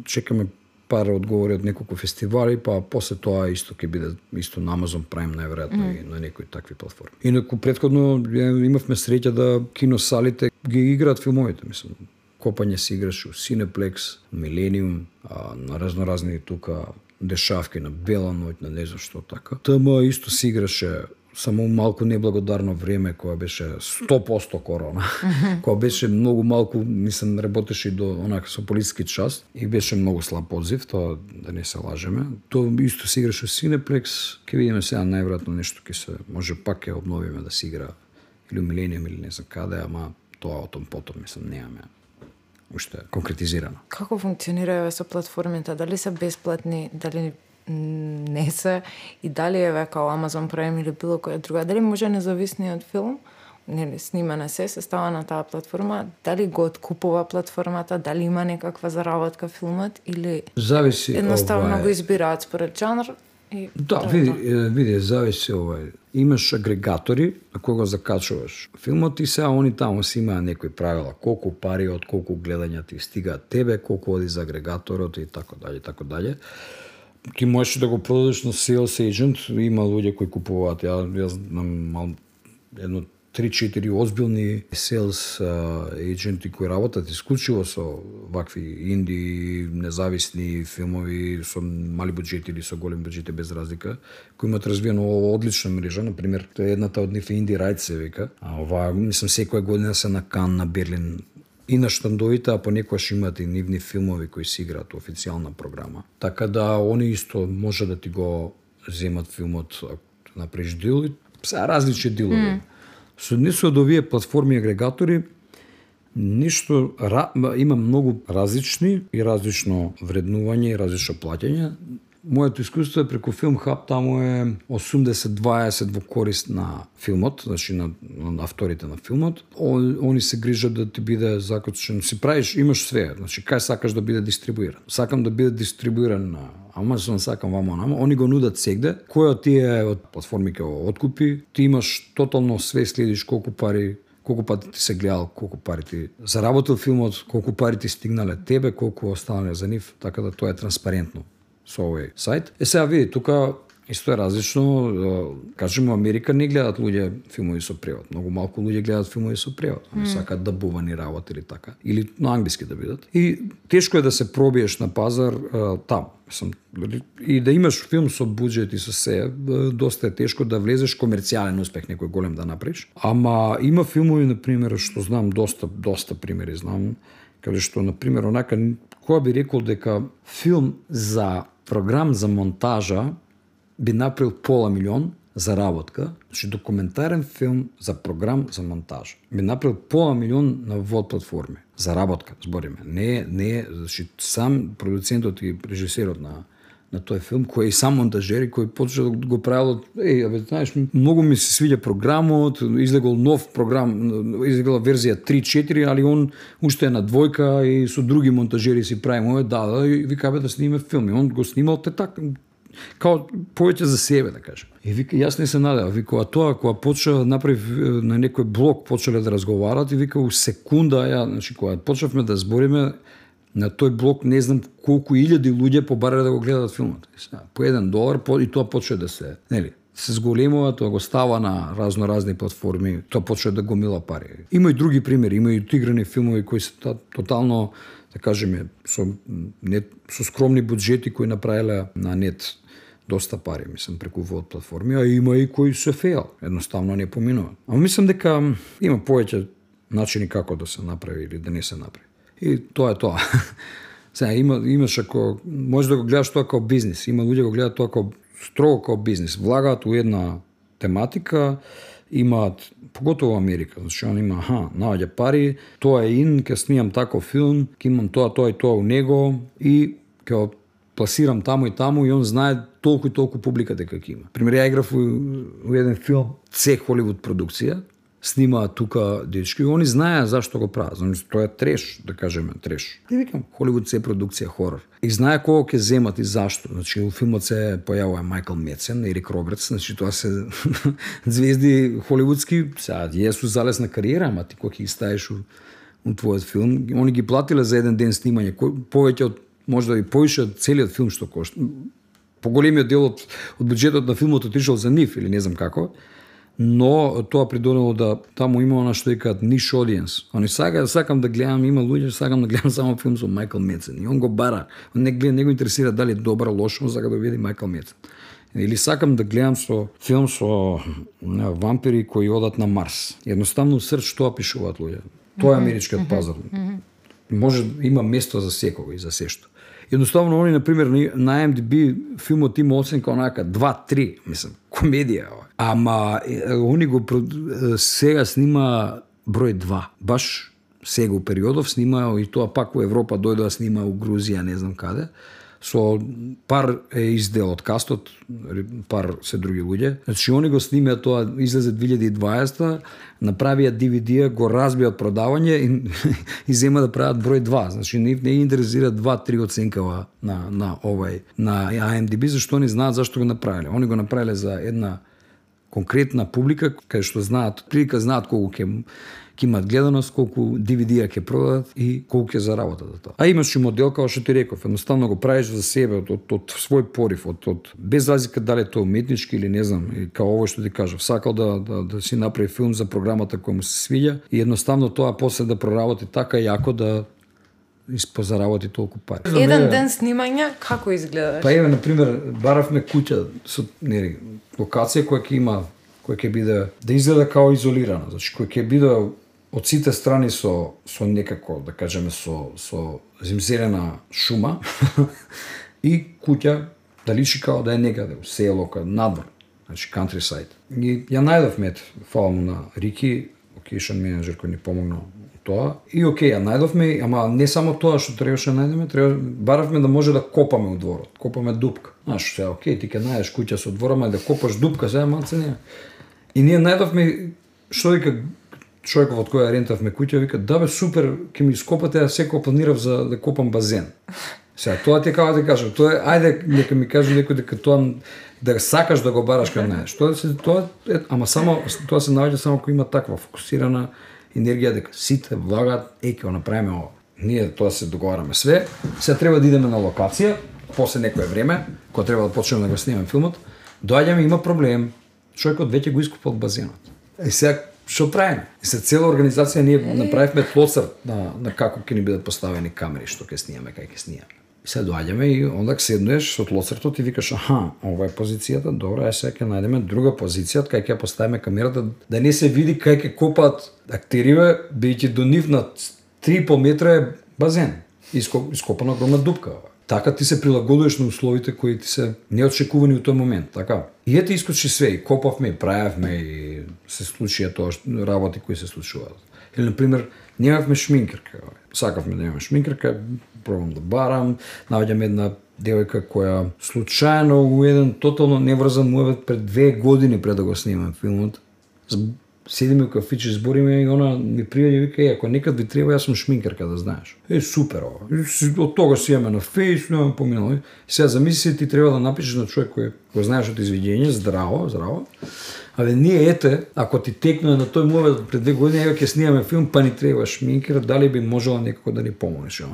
чекаме пар одговори од неколку фестивали, па после тоа исто ќе биде исто на Amazon Prime најверојатно mm. и на некои такви платформи. Инаку претходно имавме среќа да киносалите ги играат филмовите, мислам копање се играше у Cineplex, Millennium, а, на разноразни тука дешавки на Бела ноќ, на не знам што така. ТМ исто се играше само малку неблагодарно време кога беше 100% корона. кога беше многу малку, мислам, работеше до онака со полициски част и беше многу слаб одзив, тоа да не се лажеме. Тоа исто се играше Cineplex, ќе видиме сега најверојатно нешто ќе се може пак ќе обновиме да се игра или Millennium или не знам каде, ама тоа о том потом, мислам, немаме уште конкретизирано. Како функционира со платформите? Дали се бесплатни, дали не се? И дали е века Amazon Prime или било која друга, дали може независниот филм нели снимане се се става на таа платформа, дали го откупува платформата, дали има некаква заработка филмот? Или зависи едноставно ова... го избираат според жанр И да, види, види, зависи овај. Имаш агрегатори на кои го закачуваш филмот и сега они таму си имаа некои правила, колку пари од колку гледања ти стигаат тебе, колку оди за агрегаторот и така дале, така дале. Ти можеш да го продадеш на sales agent, има луѓе кои купуваат, ја, ја знам едно 3-4 озбилни селс едженти кои работат исклучиво со вакви инди, независни филмови со мали буџети или со голем буџети без разлика, кои имаат развиено одлична мрежа, на пример, едната од нив е Инди Райт се вика, а ова мислам секоја година се на Кан на Берлин и на штандовите, а понекогаш имаат и нивни филмови кои се играат официјална програма. Така да они исто може да ти го земат филмот ако направиш дил, се различни дилови. Mm Со несу од овие платформи и агрегатори, ништо има многу различни и различно вреднување и различно плаќање. моето искуство е преку Филм Хаб, таму е 80-20 во корист на филмот, значи на, на авторите на филмот. Он, они се грижат да ти биде закочен. Си правиш, имаш све, значи кај сакаш да биде дистрибуиран. Сакам да биде дистрибуиран на Амазон, да сакам вамо нама, они го нудат сегде. Кој од тие од платформи ќе го откупи, ти имаш тотално све следиш колку пари колку пати ти се гледал, колку пари ти заработил филмот, колку пари ти стигнале тебе, колку останале за нив, така да тоа е транспарентно со овој сајт. Е сега види, тука Исто е различно, кажеме, Америка не гледаат луѓе филмови со превод. Многу малку луѓе гледаат филмови со превод. Они mm. сакаат дабувани работи или така. Или на англиски да бидат. И тешко е да се пробиеш на пазар там. Мислам, и да имаш филм со буџет и со се, доста е тешко да влезеш комерцијален успех некој голем да направиш. Ама има филмови, на пример, што знам доста доста примери знам, каде што на пример онака која би рекол дека филм за програм за монтажа би направил пола милион за работка, значи документарен филм за програм за монтаж. Би направил пола милион на вод платформи за работка, збориме. Не, не, значи сам продуцентот и режисерот на на тој филм, кој е и сам монтажер и кој почна да го правил, еј, абе, знаеш, многу ми се свиѓа програмот, излегол нов програм, излегла верзија 3-4, али он уште е на двојка и со други монтажери си прави моје, да, да, и вика бе да сниме филм. И он го снимал те така, као повеќе за себе, да кажам. И вика, јас не се надева, вика, а тоа кога почна направив направи на некој блог почнале да разговарат и вика у секунда ја, значи кога почнавме да збориме на тој блог не знам колку илјади луѓе побарале да го гледат филмот. По еден долар по, и тоа почна да се, нели, се зголемува, тоа го става на разно разни платформи, тоа почва да гомила пари. Има и други примери, има и отиграни филмови кои се та, тотално да кажеме со не со скромни буџети кои направиле на нет доста пари, мислам, преку вод платформи, а има и кои се феал, едноставно не поминуваат. Ама мислам дека има повеќе начини како да се направи или да не се направи. И тоа е тоа. Сега, има, имаш ако, може да го гледаш тоа како бизнес. Има луѓе го гледаат тоа како строго како бизнес. Влагаат у една тематика, имаат поготово Америка, значи он има, аха, наоѓа пари, тоа е ин, ќе снимам таков филм, ќе имам тоа, тоа и тоа у него и ќе пласирам таму и таму и он знае толку и толку публика дека ќе има. Пример, ја играв во еден филм, Це Холивуд продукција, снимаа тука дечки и они знаеа зашто го прават. Значи, тоа е треш, да кажеме, треш. Ти викам, Холивуд се продукција хорор. И знае кого ќе земат и зашто. Значи, у филмот се појавува Майкл Мецен, Ерик Робертс, значи тоа се звезди холивудски, сега јесу залесна кариера, ама ти кога ќе ставиш у, у твојот филм, они ги платиле за еден ден снимање, кој повеќе од може да и повише од целиот филм што кошта. Поголемиот дел од, од буџетот на филмот отишол за нив или не знам како но тоа придонело да таму има она што викаат ниш одиенс. Они сака, сакам да гледам, има луѓе, сакам да гледам само филм со Майкл Мецен. И он го бара. Он не гледа, не го интересира дали е добра, лошо, он сака да види Майкл Мецен. Или сакам да гледам со филм со на, вампири кои одат на Марс. Едноставно срч тоа пишуваат луѓе. Тоа е америчкиот пазар. Може има место за секого и за сешто. Едноставно они например, на IMDb филмот има оценка онака 2-3, мислам, комедија. Ама они го сега снима број 2. Баш сега у периодов снима и тоа пак во Европа дојдоа да снима у Грузија, не знам каде со пар е издел од кастот, пар се други луѓе. Значи они го снимеа тоа излезе 2020 направија DVD, го разбиат продавање и, и зема да прават број 2. Значи не, не интересира 2-3 оценкава на на овај на IMDb зашто они знаат зашто го направиле. Они го направиле за една конкретна публика кај што знаат, прилика знаат колку ќе ќе имат гледаност, колку DVD-а ќе продадат и колку ќе заработат за тоа. А имаш и модел како што ти реков, едноставно го правиш за себе од, од, од свој порив, од, од без разлика дали тоа уметнички или не знам, и као ово што ти кажав, сакал да, да, да си направи филм за програмата која му се свиѓа и едноставно тоа после да проработи така јако да испозаработи толку пари. Еден ден снимање како изгледа? Па еве на пример баравме куќа со нели локација која ќе има која ќе биде да изгледа као изолирана, значи која ќе биде од сите страни со со некако да кажеме со со зимзелена шума и куќа да личи као да е некаде село, каде надвор, значи countryside. И ја најдов мет, фала му на Рики, локейшн менеджер кој ни помогна тоа. И окей, ја најдовме, ама не само тоа што требаше да најдеме, треба баравме да може да копаме у дворот. Копаме дупка. Знаеш, сега окей, ти ќе најдеш куќа со двора, ама да копаш дупка, сега малце не. И ние најдовме што вика човеков од која рентавме куќа, вика, да бе, супер, ќе ми скопате, а секој планирав за да копам базен. Сега, тоа ти кава да кажам, тоа е, ајде, нека ми каже некој дека тоа да сакаш да го бараш кај најдеш. Тоа да се тоа е, ама само тоа се наоѓа само кога има таква фокусирана енергија дека сите влагаат, е ќе го направиме ова. Ние тоа се договараме све. Се треба да идеме на локација после некое време, кога треба да почнеме да го снимаме филмот. Доаѓаме има проблем. Човекот веќе го искупал базенот. И сега што правиме? И се цела организација ние направивме тлоцар на, на како ќе ни бидат поставени камери, што ќе снимаме, кај ќе снимаме. И се доаѓаме и онда седнеш со тлоцартот и викаш, аха, ова е позицијата, добро, е сега ќе најдеме друга позиција, кај ќе поставиме камерата, да не се види кај ќе копаат актериве, бидејќи до нив на 3,5 метра е базен, ископана огромна дупка. Така ти се прилагодуваш на условите кои ти се неочекувани у тој момент, така? И ете искочи све, и копавме, и правевме, и се случија тоа работи кои се случуваат. Или, например, немавме шминкерка. Сакавме да имаме шминкерка, пробам да барам, наоѓам една девојка која случајно у еден тотално неврзан муавет пред две години пред да го снимам филмот, седиме у кафиче, збориме и она ми пријаѓа и вика, е, ако некад ви треба, јас сум шминкарка, да знаеш. Е, супер ова. Од тога си имаме на фейс, немам поминало. И сега замисли ти треба да напишеш на човек кој кој знаеш од изведење, здраво, здраво. Але ние ете, ако ти текна на тој мовет пред две години, ева ќе снимаме филм, па ни треба шминкер, дали би можела некако да ни помогнеш, а?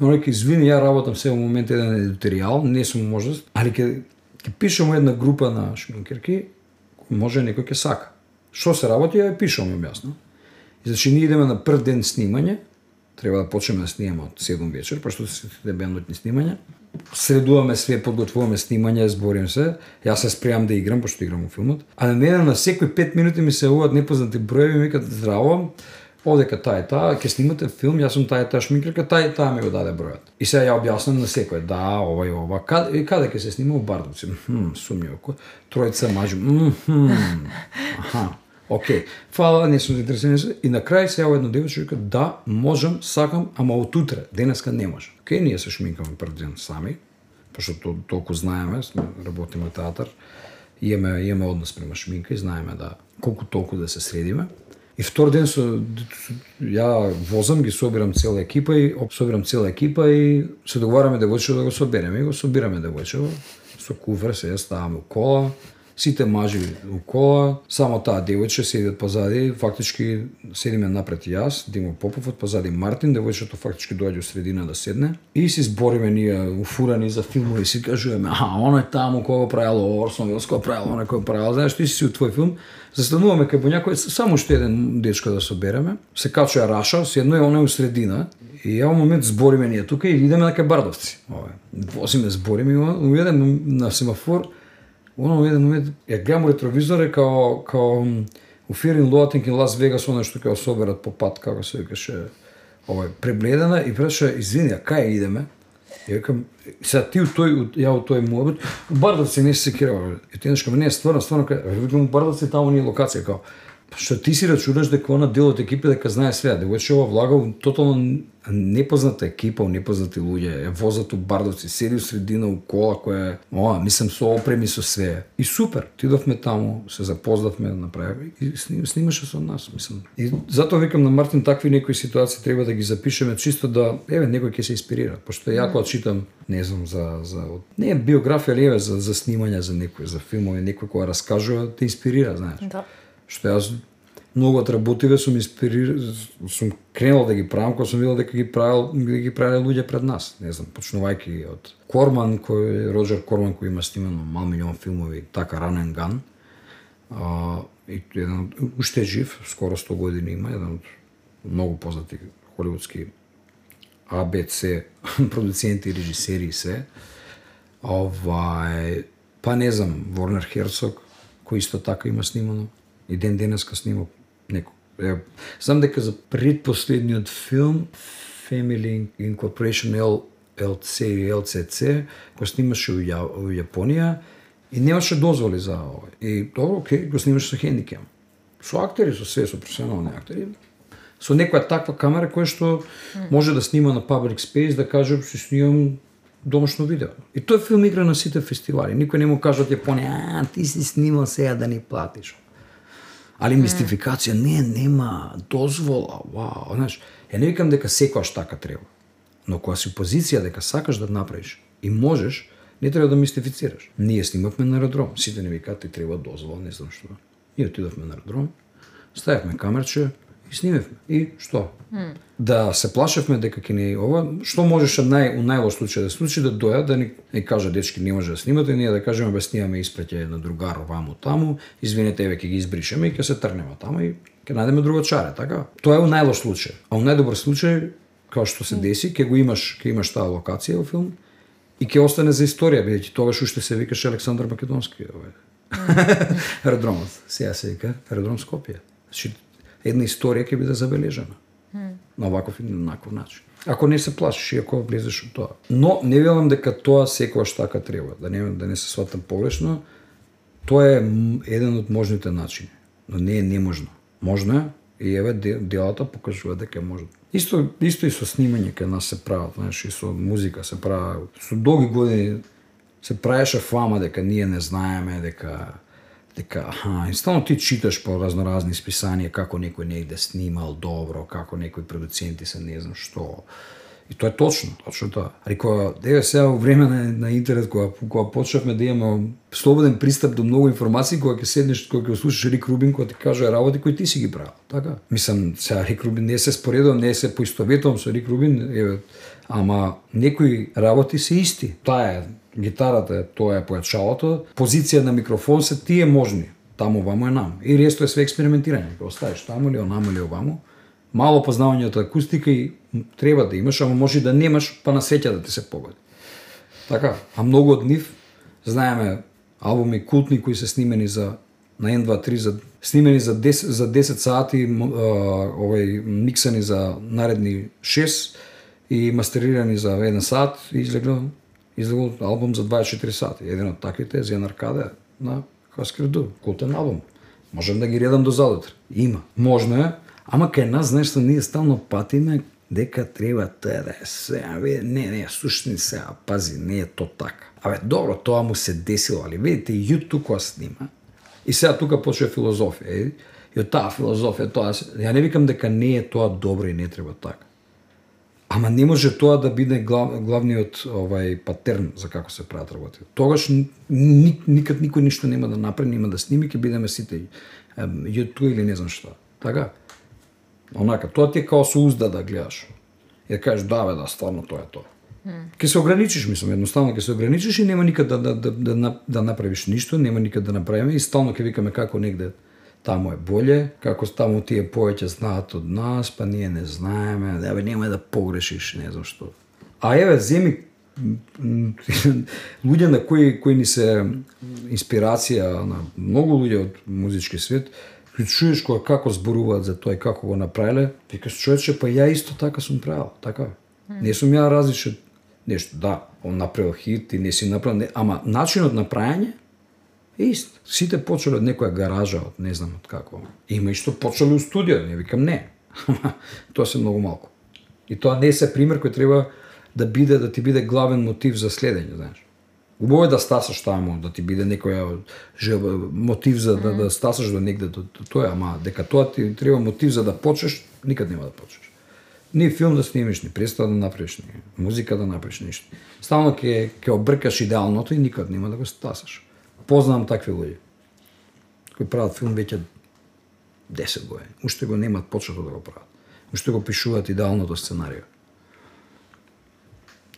И он река, извини, ја работам се во момент еден едиторијал, не сум можност, али ќе ќе една група на шминкерки, може некој ќе сака. Што се работи, ја пишам јасно. И значи ние идеме на прв ден снимање, треба да почнеме да снимаме од 7 вечер, па што се бендот бендотни снимање средуваме све, подготвуваме снимање, зборим се. Јас се спремам да играм, пошто играм во филмот. А на мене на секој 5 минути ми се уват непознати броеви, ми викат здраво, одека таа и таа, ќе снимате филм, јас сум таа и таа шминкерка, таа и таа ми го даде бројот. И сега ја објаснам на секој, да, ова и ова. Каде, и каде ќе се снима у Бардовци? Хм, сумњиво. Тројца мажу. Хм, аха. Океј, фала, не сум заинтересиран. И на крај се јава едно девојче вика, да, можам, сакам, ама од утре, денеска не можам. Океј, ние се шминкаме прв ден сами, пошто то, толку знаеме, сме работиме театар, имаме имаме однос према шминка и знаеме да колку толку да се средиме. И втор ден со, ја возам, ги собирам цела екипа и собирам цела екипа и се договараме девојчето да го собереме и го собираме девојчето со куфер, се ставаме кола, сите мажи у кола, само таа девојче седи од позади, фактички седиме напред јас, Димо Попов од позади Мартин, девојчето фактички доаѓа у средина да седне и се збориме ние уфурани за филмови, си кажуваме, а, оно е таму кој го правело Орсон Вилс, кој правело, оно кој правело, знаеш, ти си у твој филм, застануваме кај некој само што еден дечко да собереме, се качува Раша, седно е оно у средина, И ја момент збориме ние тука и идеме на кај Бардовци. Ова. Возиме збориме и уведем на семафор Оно еден момент ја гледам ретровизоре као као у Фирин Лоатинг и Лас Вегас оно што ќе соберат по пат како се викаше овој пребледена и праша извини а кај идеме Ја викам, сега ти у тој, ја у тој муабет, Бардовци не се секирава. И ти нешка, не, стварно, стварно, викам, Бардовци таму ни локација, као, што ти си рачунаш дека она дел од екипа дека знае све, дека ова влага тотално непозната екипа, непознати луѓе, е возат у Бардовци, седи у средина у кола која е, ова, мислам со опреми со све. И супер, тидовме таму, се запознавме, направи и снимаше со нас, мислам. И затоа викам на Мартин такви некои ситуации треба да ги запишеме чисто да еве некој ќе се инспирира, пошто ја кога читам, не знам за за не биографија ли еве за за снимање за некој за филмови, некој кој раскажува, те инспирира, знаеш. Да што јас многу од работиве сум инспирир, сум кренал да ги правам кога сум видел дека ги правил, да ги правеле луѓе пред нас. Не знам, почнувајќи од Корман, кој Роджер Корман кој има снимано мал милион филмови, така Ранен Ган. А, и еден уште жив, скоро 100 години има, еден од многу познати холивудски АБЦ продуценти, режисери и се. Овај, па не знам, Ворнер Херцог, кој исто така има снимано и ден денеска снима неко. Е, знам дека за предпоследниот филм Family Incorporation L, LC и LCC, го снимаше у, Ја, у Јапонија и немаше дозволи за ова. И добро, окей, го снимаше со хендикем. Со актери, со све, со професионални актери. со некоја таква камера која што може да снима на public space, да каже си снимам домашно видео. И тој филм игра на сите фестивали. Никој не му кажа од Јапонија, а, ти си снимал сега да ни платиш. Али мистификација, не, нема дозвола, вау, знаеш, ја не викам дека секојаш така треба. Но кога си позиција дека сакаш да направиш и можеш, не треба да мистифицираш. Ние снимавме на аеродром, сите не викаат ти треба дозвола, не знам што. И отидовме на аеродром, ставивме камерче и снимевме. И што? Mm. Да се плашевме дека ќе ни ова, што можеше нај у најлош случај да случи да доја да ни, ни кажа дечки не може да снимате, ние да кажеме бе снимаме испреќе на другар ваму таму, извинете еве ќе ги избришеме и ќе се трнеме таму и ќе најдеме друго чаре, така? Тоа е у најлош случај. А у најдобар случај како што се деси, ќе го имаш, ќе имаш таа локација во филм и ќе остане за историја, бидејќи тогаш уште се викаше Александар Македонски, овој. Аеродромот, сега се вика Аеродром Скопје. Значи, една историја ќе биде забележана. На оваков и на онаков начин. Ако не се плашиш и ако влезеш во тоа. Но не велам дека тоа секогаш така треба, да не да не се сватам погрешно. Тоа е еден од можните начини, но не е неможно. Можно е и еве делата покажува дека е можно. Исто исто и со снимање кај нас се прават, знаеш, и со музика се прават. Со долги години се правеше фама дека ние не знаеме, дека дека аха, и стално ти читаш по разноразни списанија како некој негде снимал добро, како некои продуценти се не знам што. И тоа е точно, точно тоа. Рекоа кога деве сега во време на, на интернет кога кога почнавме да имаме слободен пристап до многу информации, кога ќе седнеш, кога ќе слушаш Рик Рубин кога ти кажува работи кои ти си ги правил, така? Мислам, сега Рик Рубин не се споредувам, не се поистоветувам со Рик Рубин, еве, ама некои работи се исти. Таа е гитарата, тоа е појачалото, позиција на микрофон се тие можни. Таму ваму е нам. И ресто е све експериментирање. Кога оставиш таму или онаму или оваму, мало познавање од акустика и треба да имаш, ама може и да немаш, па на сеќа да ти се погоди. Така, а многу од нив знаеме албуми култни кои се снимени за на 1 2 3 за снимени за 10 за 10 сати, овој миксани за наредни 6 и мастерирани за 1 сат и излегло излегол албум за 24 сати. Еден од таквите е Зен Аркаде на хаскирду култен албум. Можем да ги редам до задутр. Има. Можно е, ама кај нас нешто ние стално патиме дека треба тоа да е се, абе, не, не, сушни се, а пази, не е то така. Абе, добро, тоа му се десило, али видите, јуту која снима, и сега тука почува филозофија, И, и од таа филозофија, тоа, ја не викам дека не е тоа добро и не треба така. Ама не може тоа да биде глав, главниот овај патерн за како се прават работи. Тогаш ни, никад никој ништо нема да направи, нема да сними, ќе бидеме сите YouTube или не знам што. Така? Онака, тоа ти е као со узда да гледаш. И да кажеш, да, бе, да, стварно тоа е тоа. Ке се ограничиш, мислам, едноставно ќе се ограничиш и нема никад да, да, да, да, да направиш ништо, нема никад да направиме и стално ќе викаме како негде таму е боле, како таму тие повеќе знаат од нас, па ние не знаеме, да бе нема да погрешиш, не знам што. А еве земи луѓе на кои кои ни се инспирација на многу луѓе од музички свет, ги чуеш кога како зборуваат за тоа и како го направиле, викаш човече, па ја исто така сум правил, така. Не сум ја различен нешто, да, он направил хит и не си направил, не, ама начинот на прајање Ист. Сите почеле од некоја гаража, од не знам од како. Има и што почеле у студио, не викам не. тоа се многу малку. И тоа не се пример кој треба да биде да ти биде главен мотив за следење, знаеш. Убаво е да стасаш таму, да ти биде некоја желба, мотив за да, да стасаш до негде до, до тоа, ама дека тоа ти треба мотив за да почнеш, никад нема да почнеш. Ни филм да снимиш, ни представа да направиш, ни музика да направиш, ништо. Стално ќе ќе обркаш идеалното и никад нема да го стасаш познавам такви луѓе кои прават филм веќе 10 години. Уште го немат почето да го прават. Уште го пишуваат идеалното сценарио.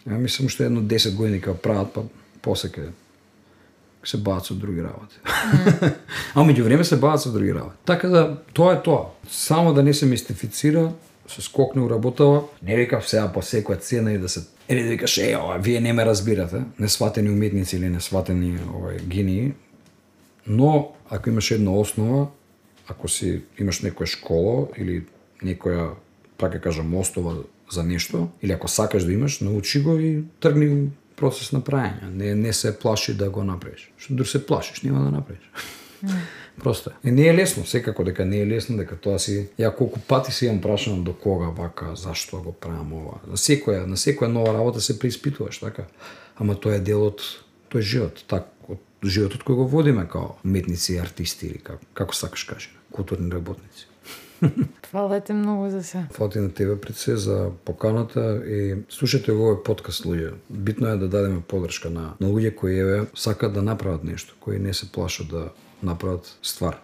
Ја мислам уште едно 10 години кога прават, па после ке се бават со други работи. Mm. а меѓу време се бават со други работи. Така да, тоа е тоа. Само да не се мистифицира, се скокне уработава, не викав сега по секоја цена и да се Или да викаш, е, ова, вие не ме разбирате, несватени уметници или несватени овај, гении, но ако имаш една основа, ако си имаш некоја школа или некоја, така кажам, остова за нешто, или ако сакаш да имаш, научи го и тргни процес на прајање. Не, не се плаши да го направиш. Што дур се плашиш, нема да направиш. Просто е. Не е лесно, секако дека не е лесно, дека тоа си ја колку пати се имам прашано до кога вака, зашто го правам ова. На секоја, на секоја нова работа се преиспитуваш, така. Ама тоа е дел од тој живот, так, од животот кој го водиме као уметници и артисти или како, како сакаш кажи, културни работници. Фала ти многу за се. Фала ти на тебе пред се за поканата и слушате го овој подкаст луѓе. Битно е да дадеме подршка на, на луѓе кои еве сакаат да направат нешто, кои не се плашат да направат ствар.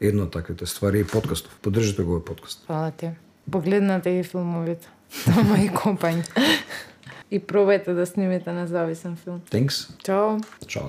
Едно од таквите ствари е подкастов. Поддржите го овој подкаст. Фала ти. Погледнате и филмовите. Тома и компања. и пробајте да снимите независен филм. Thanks. Чао. Чао.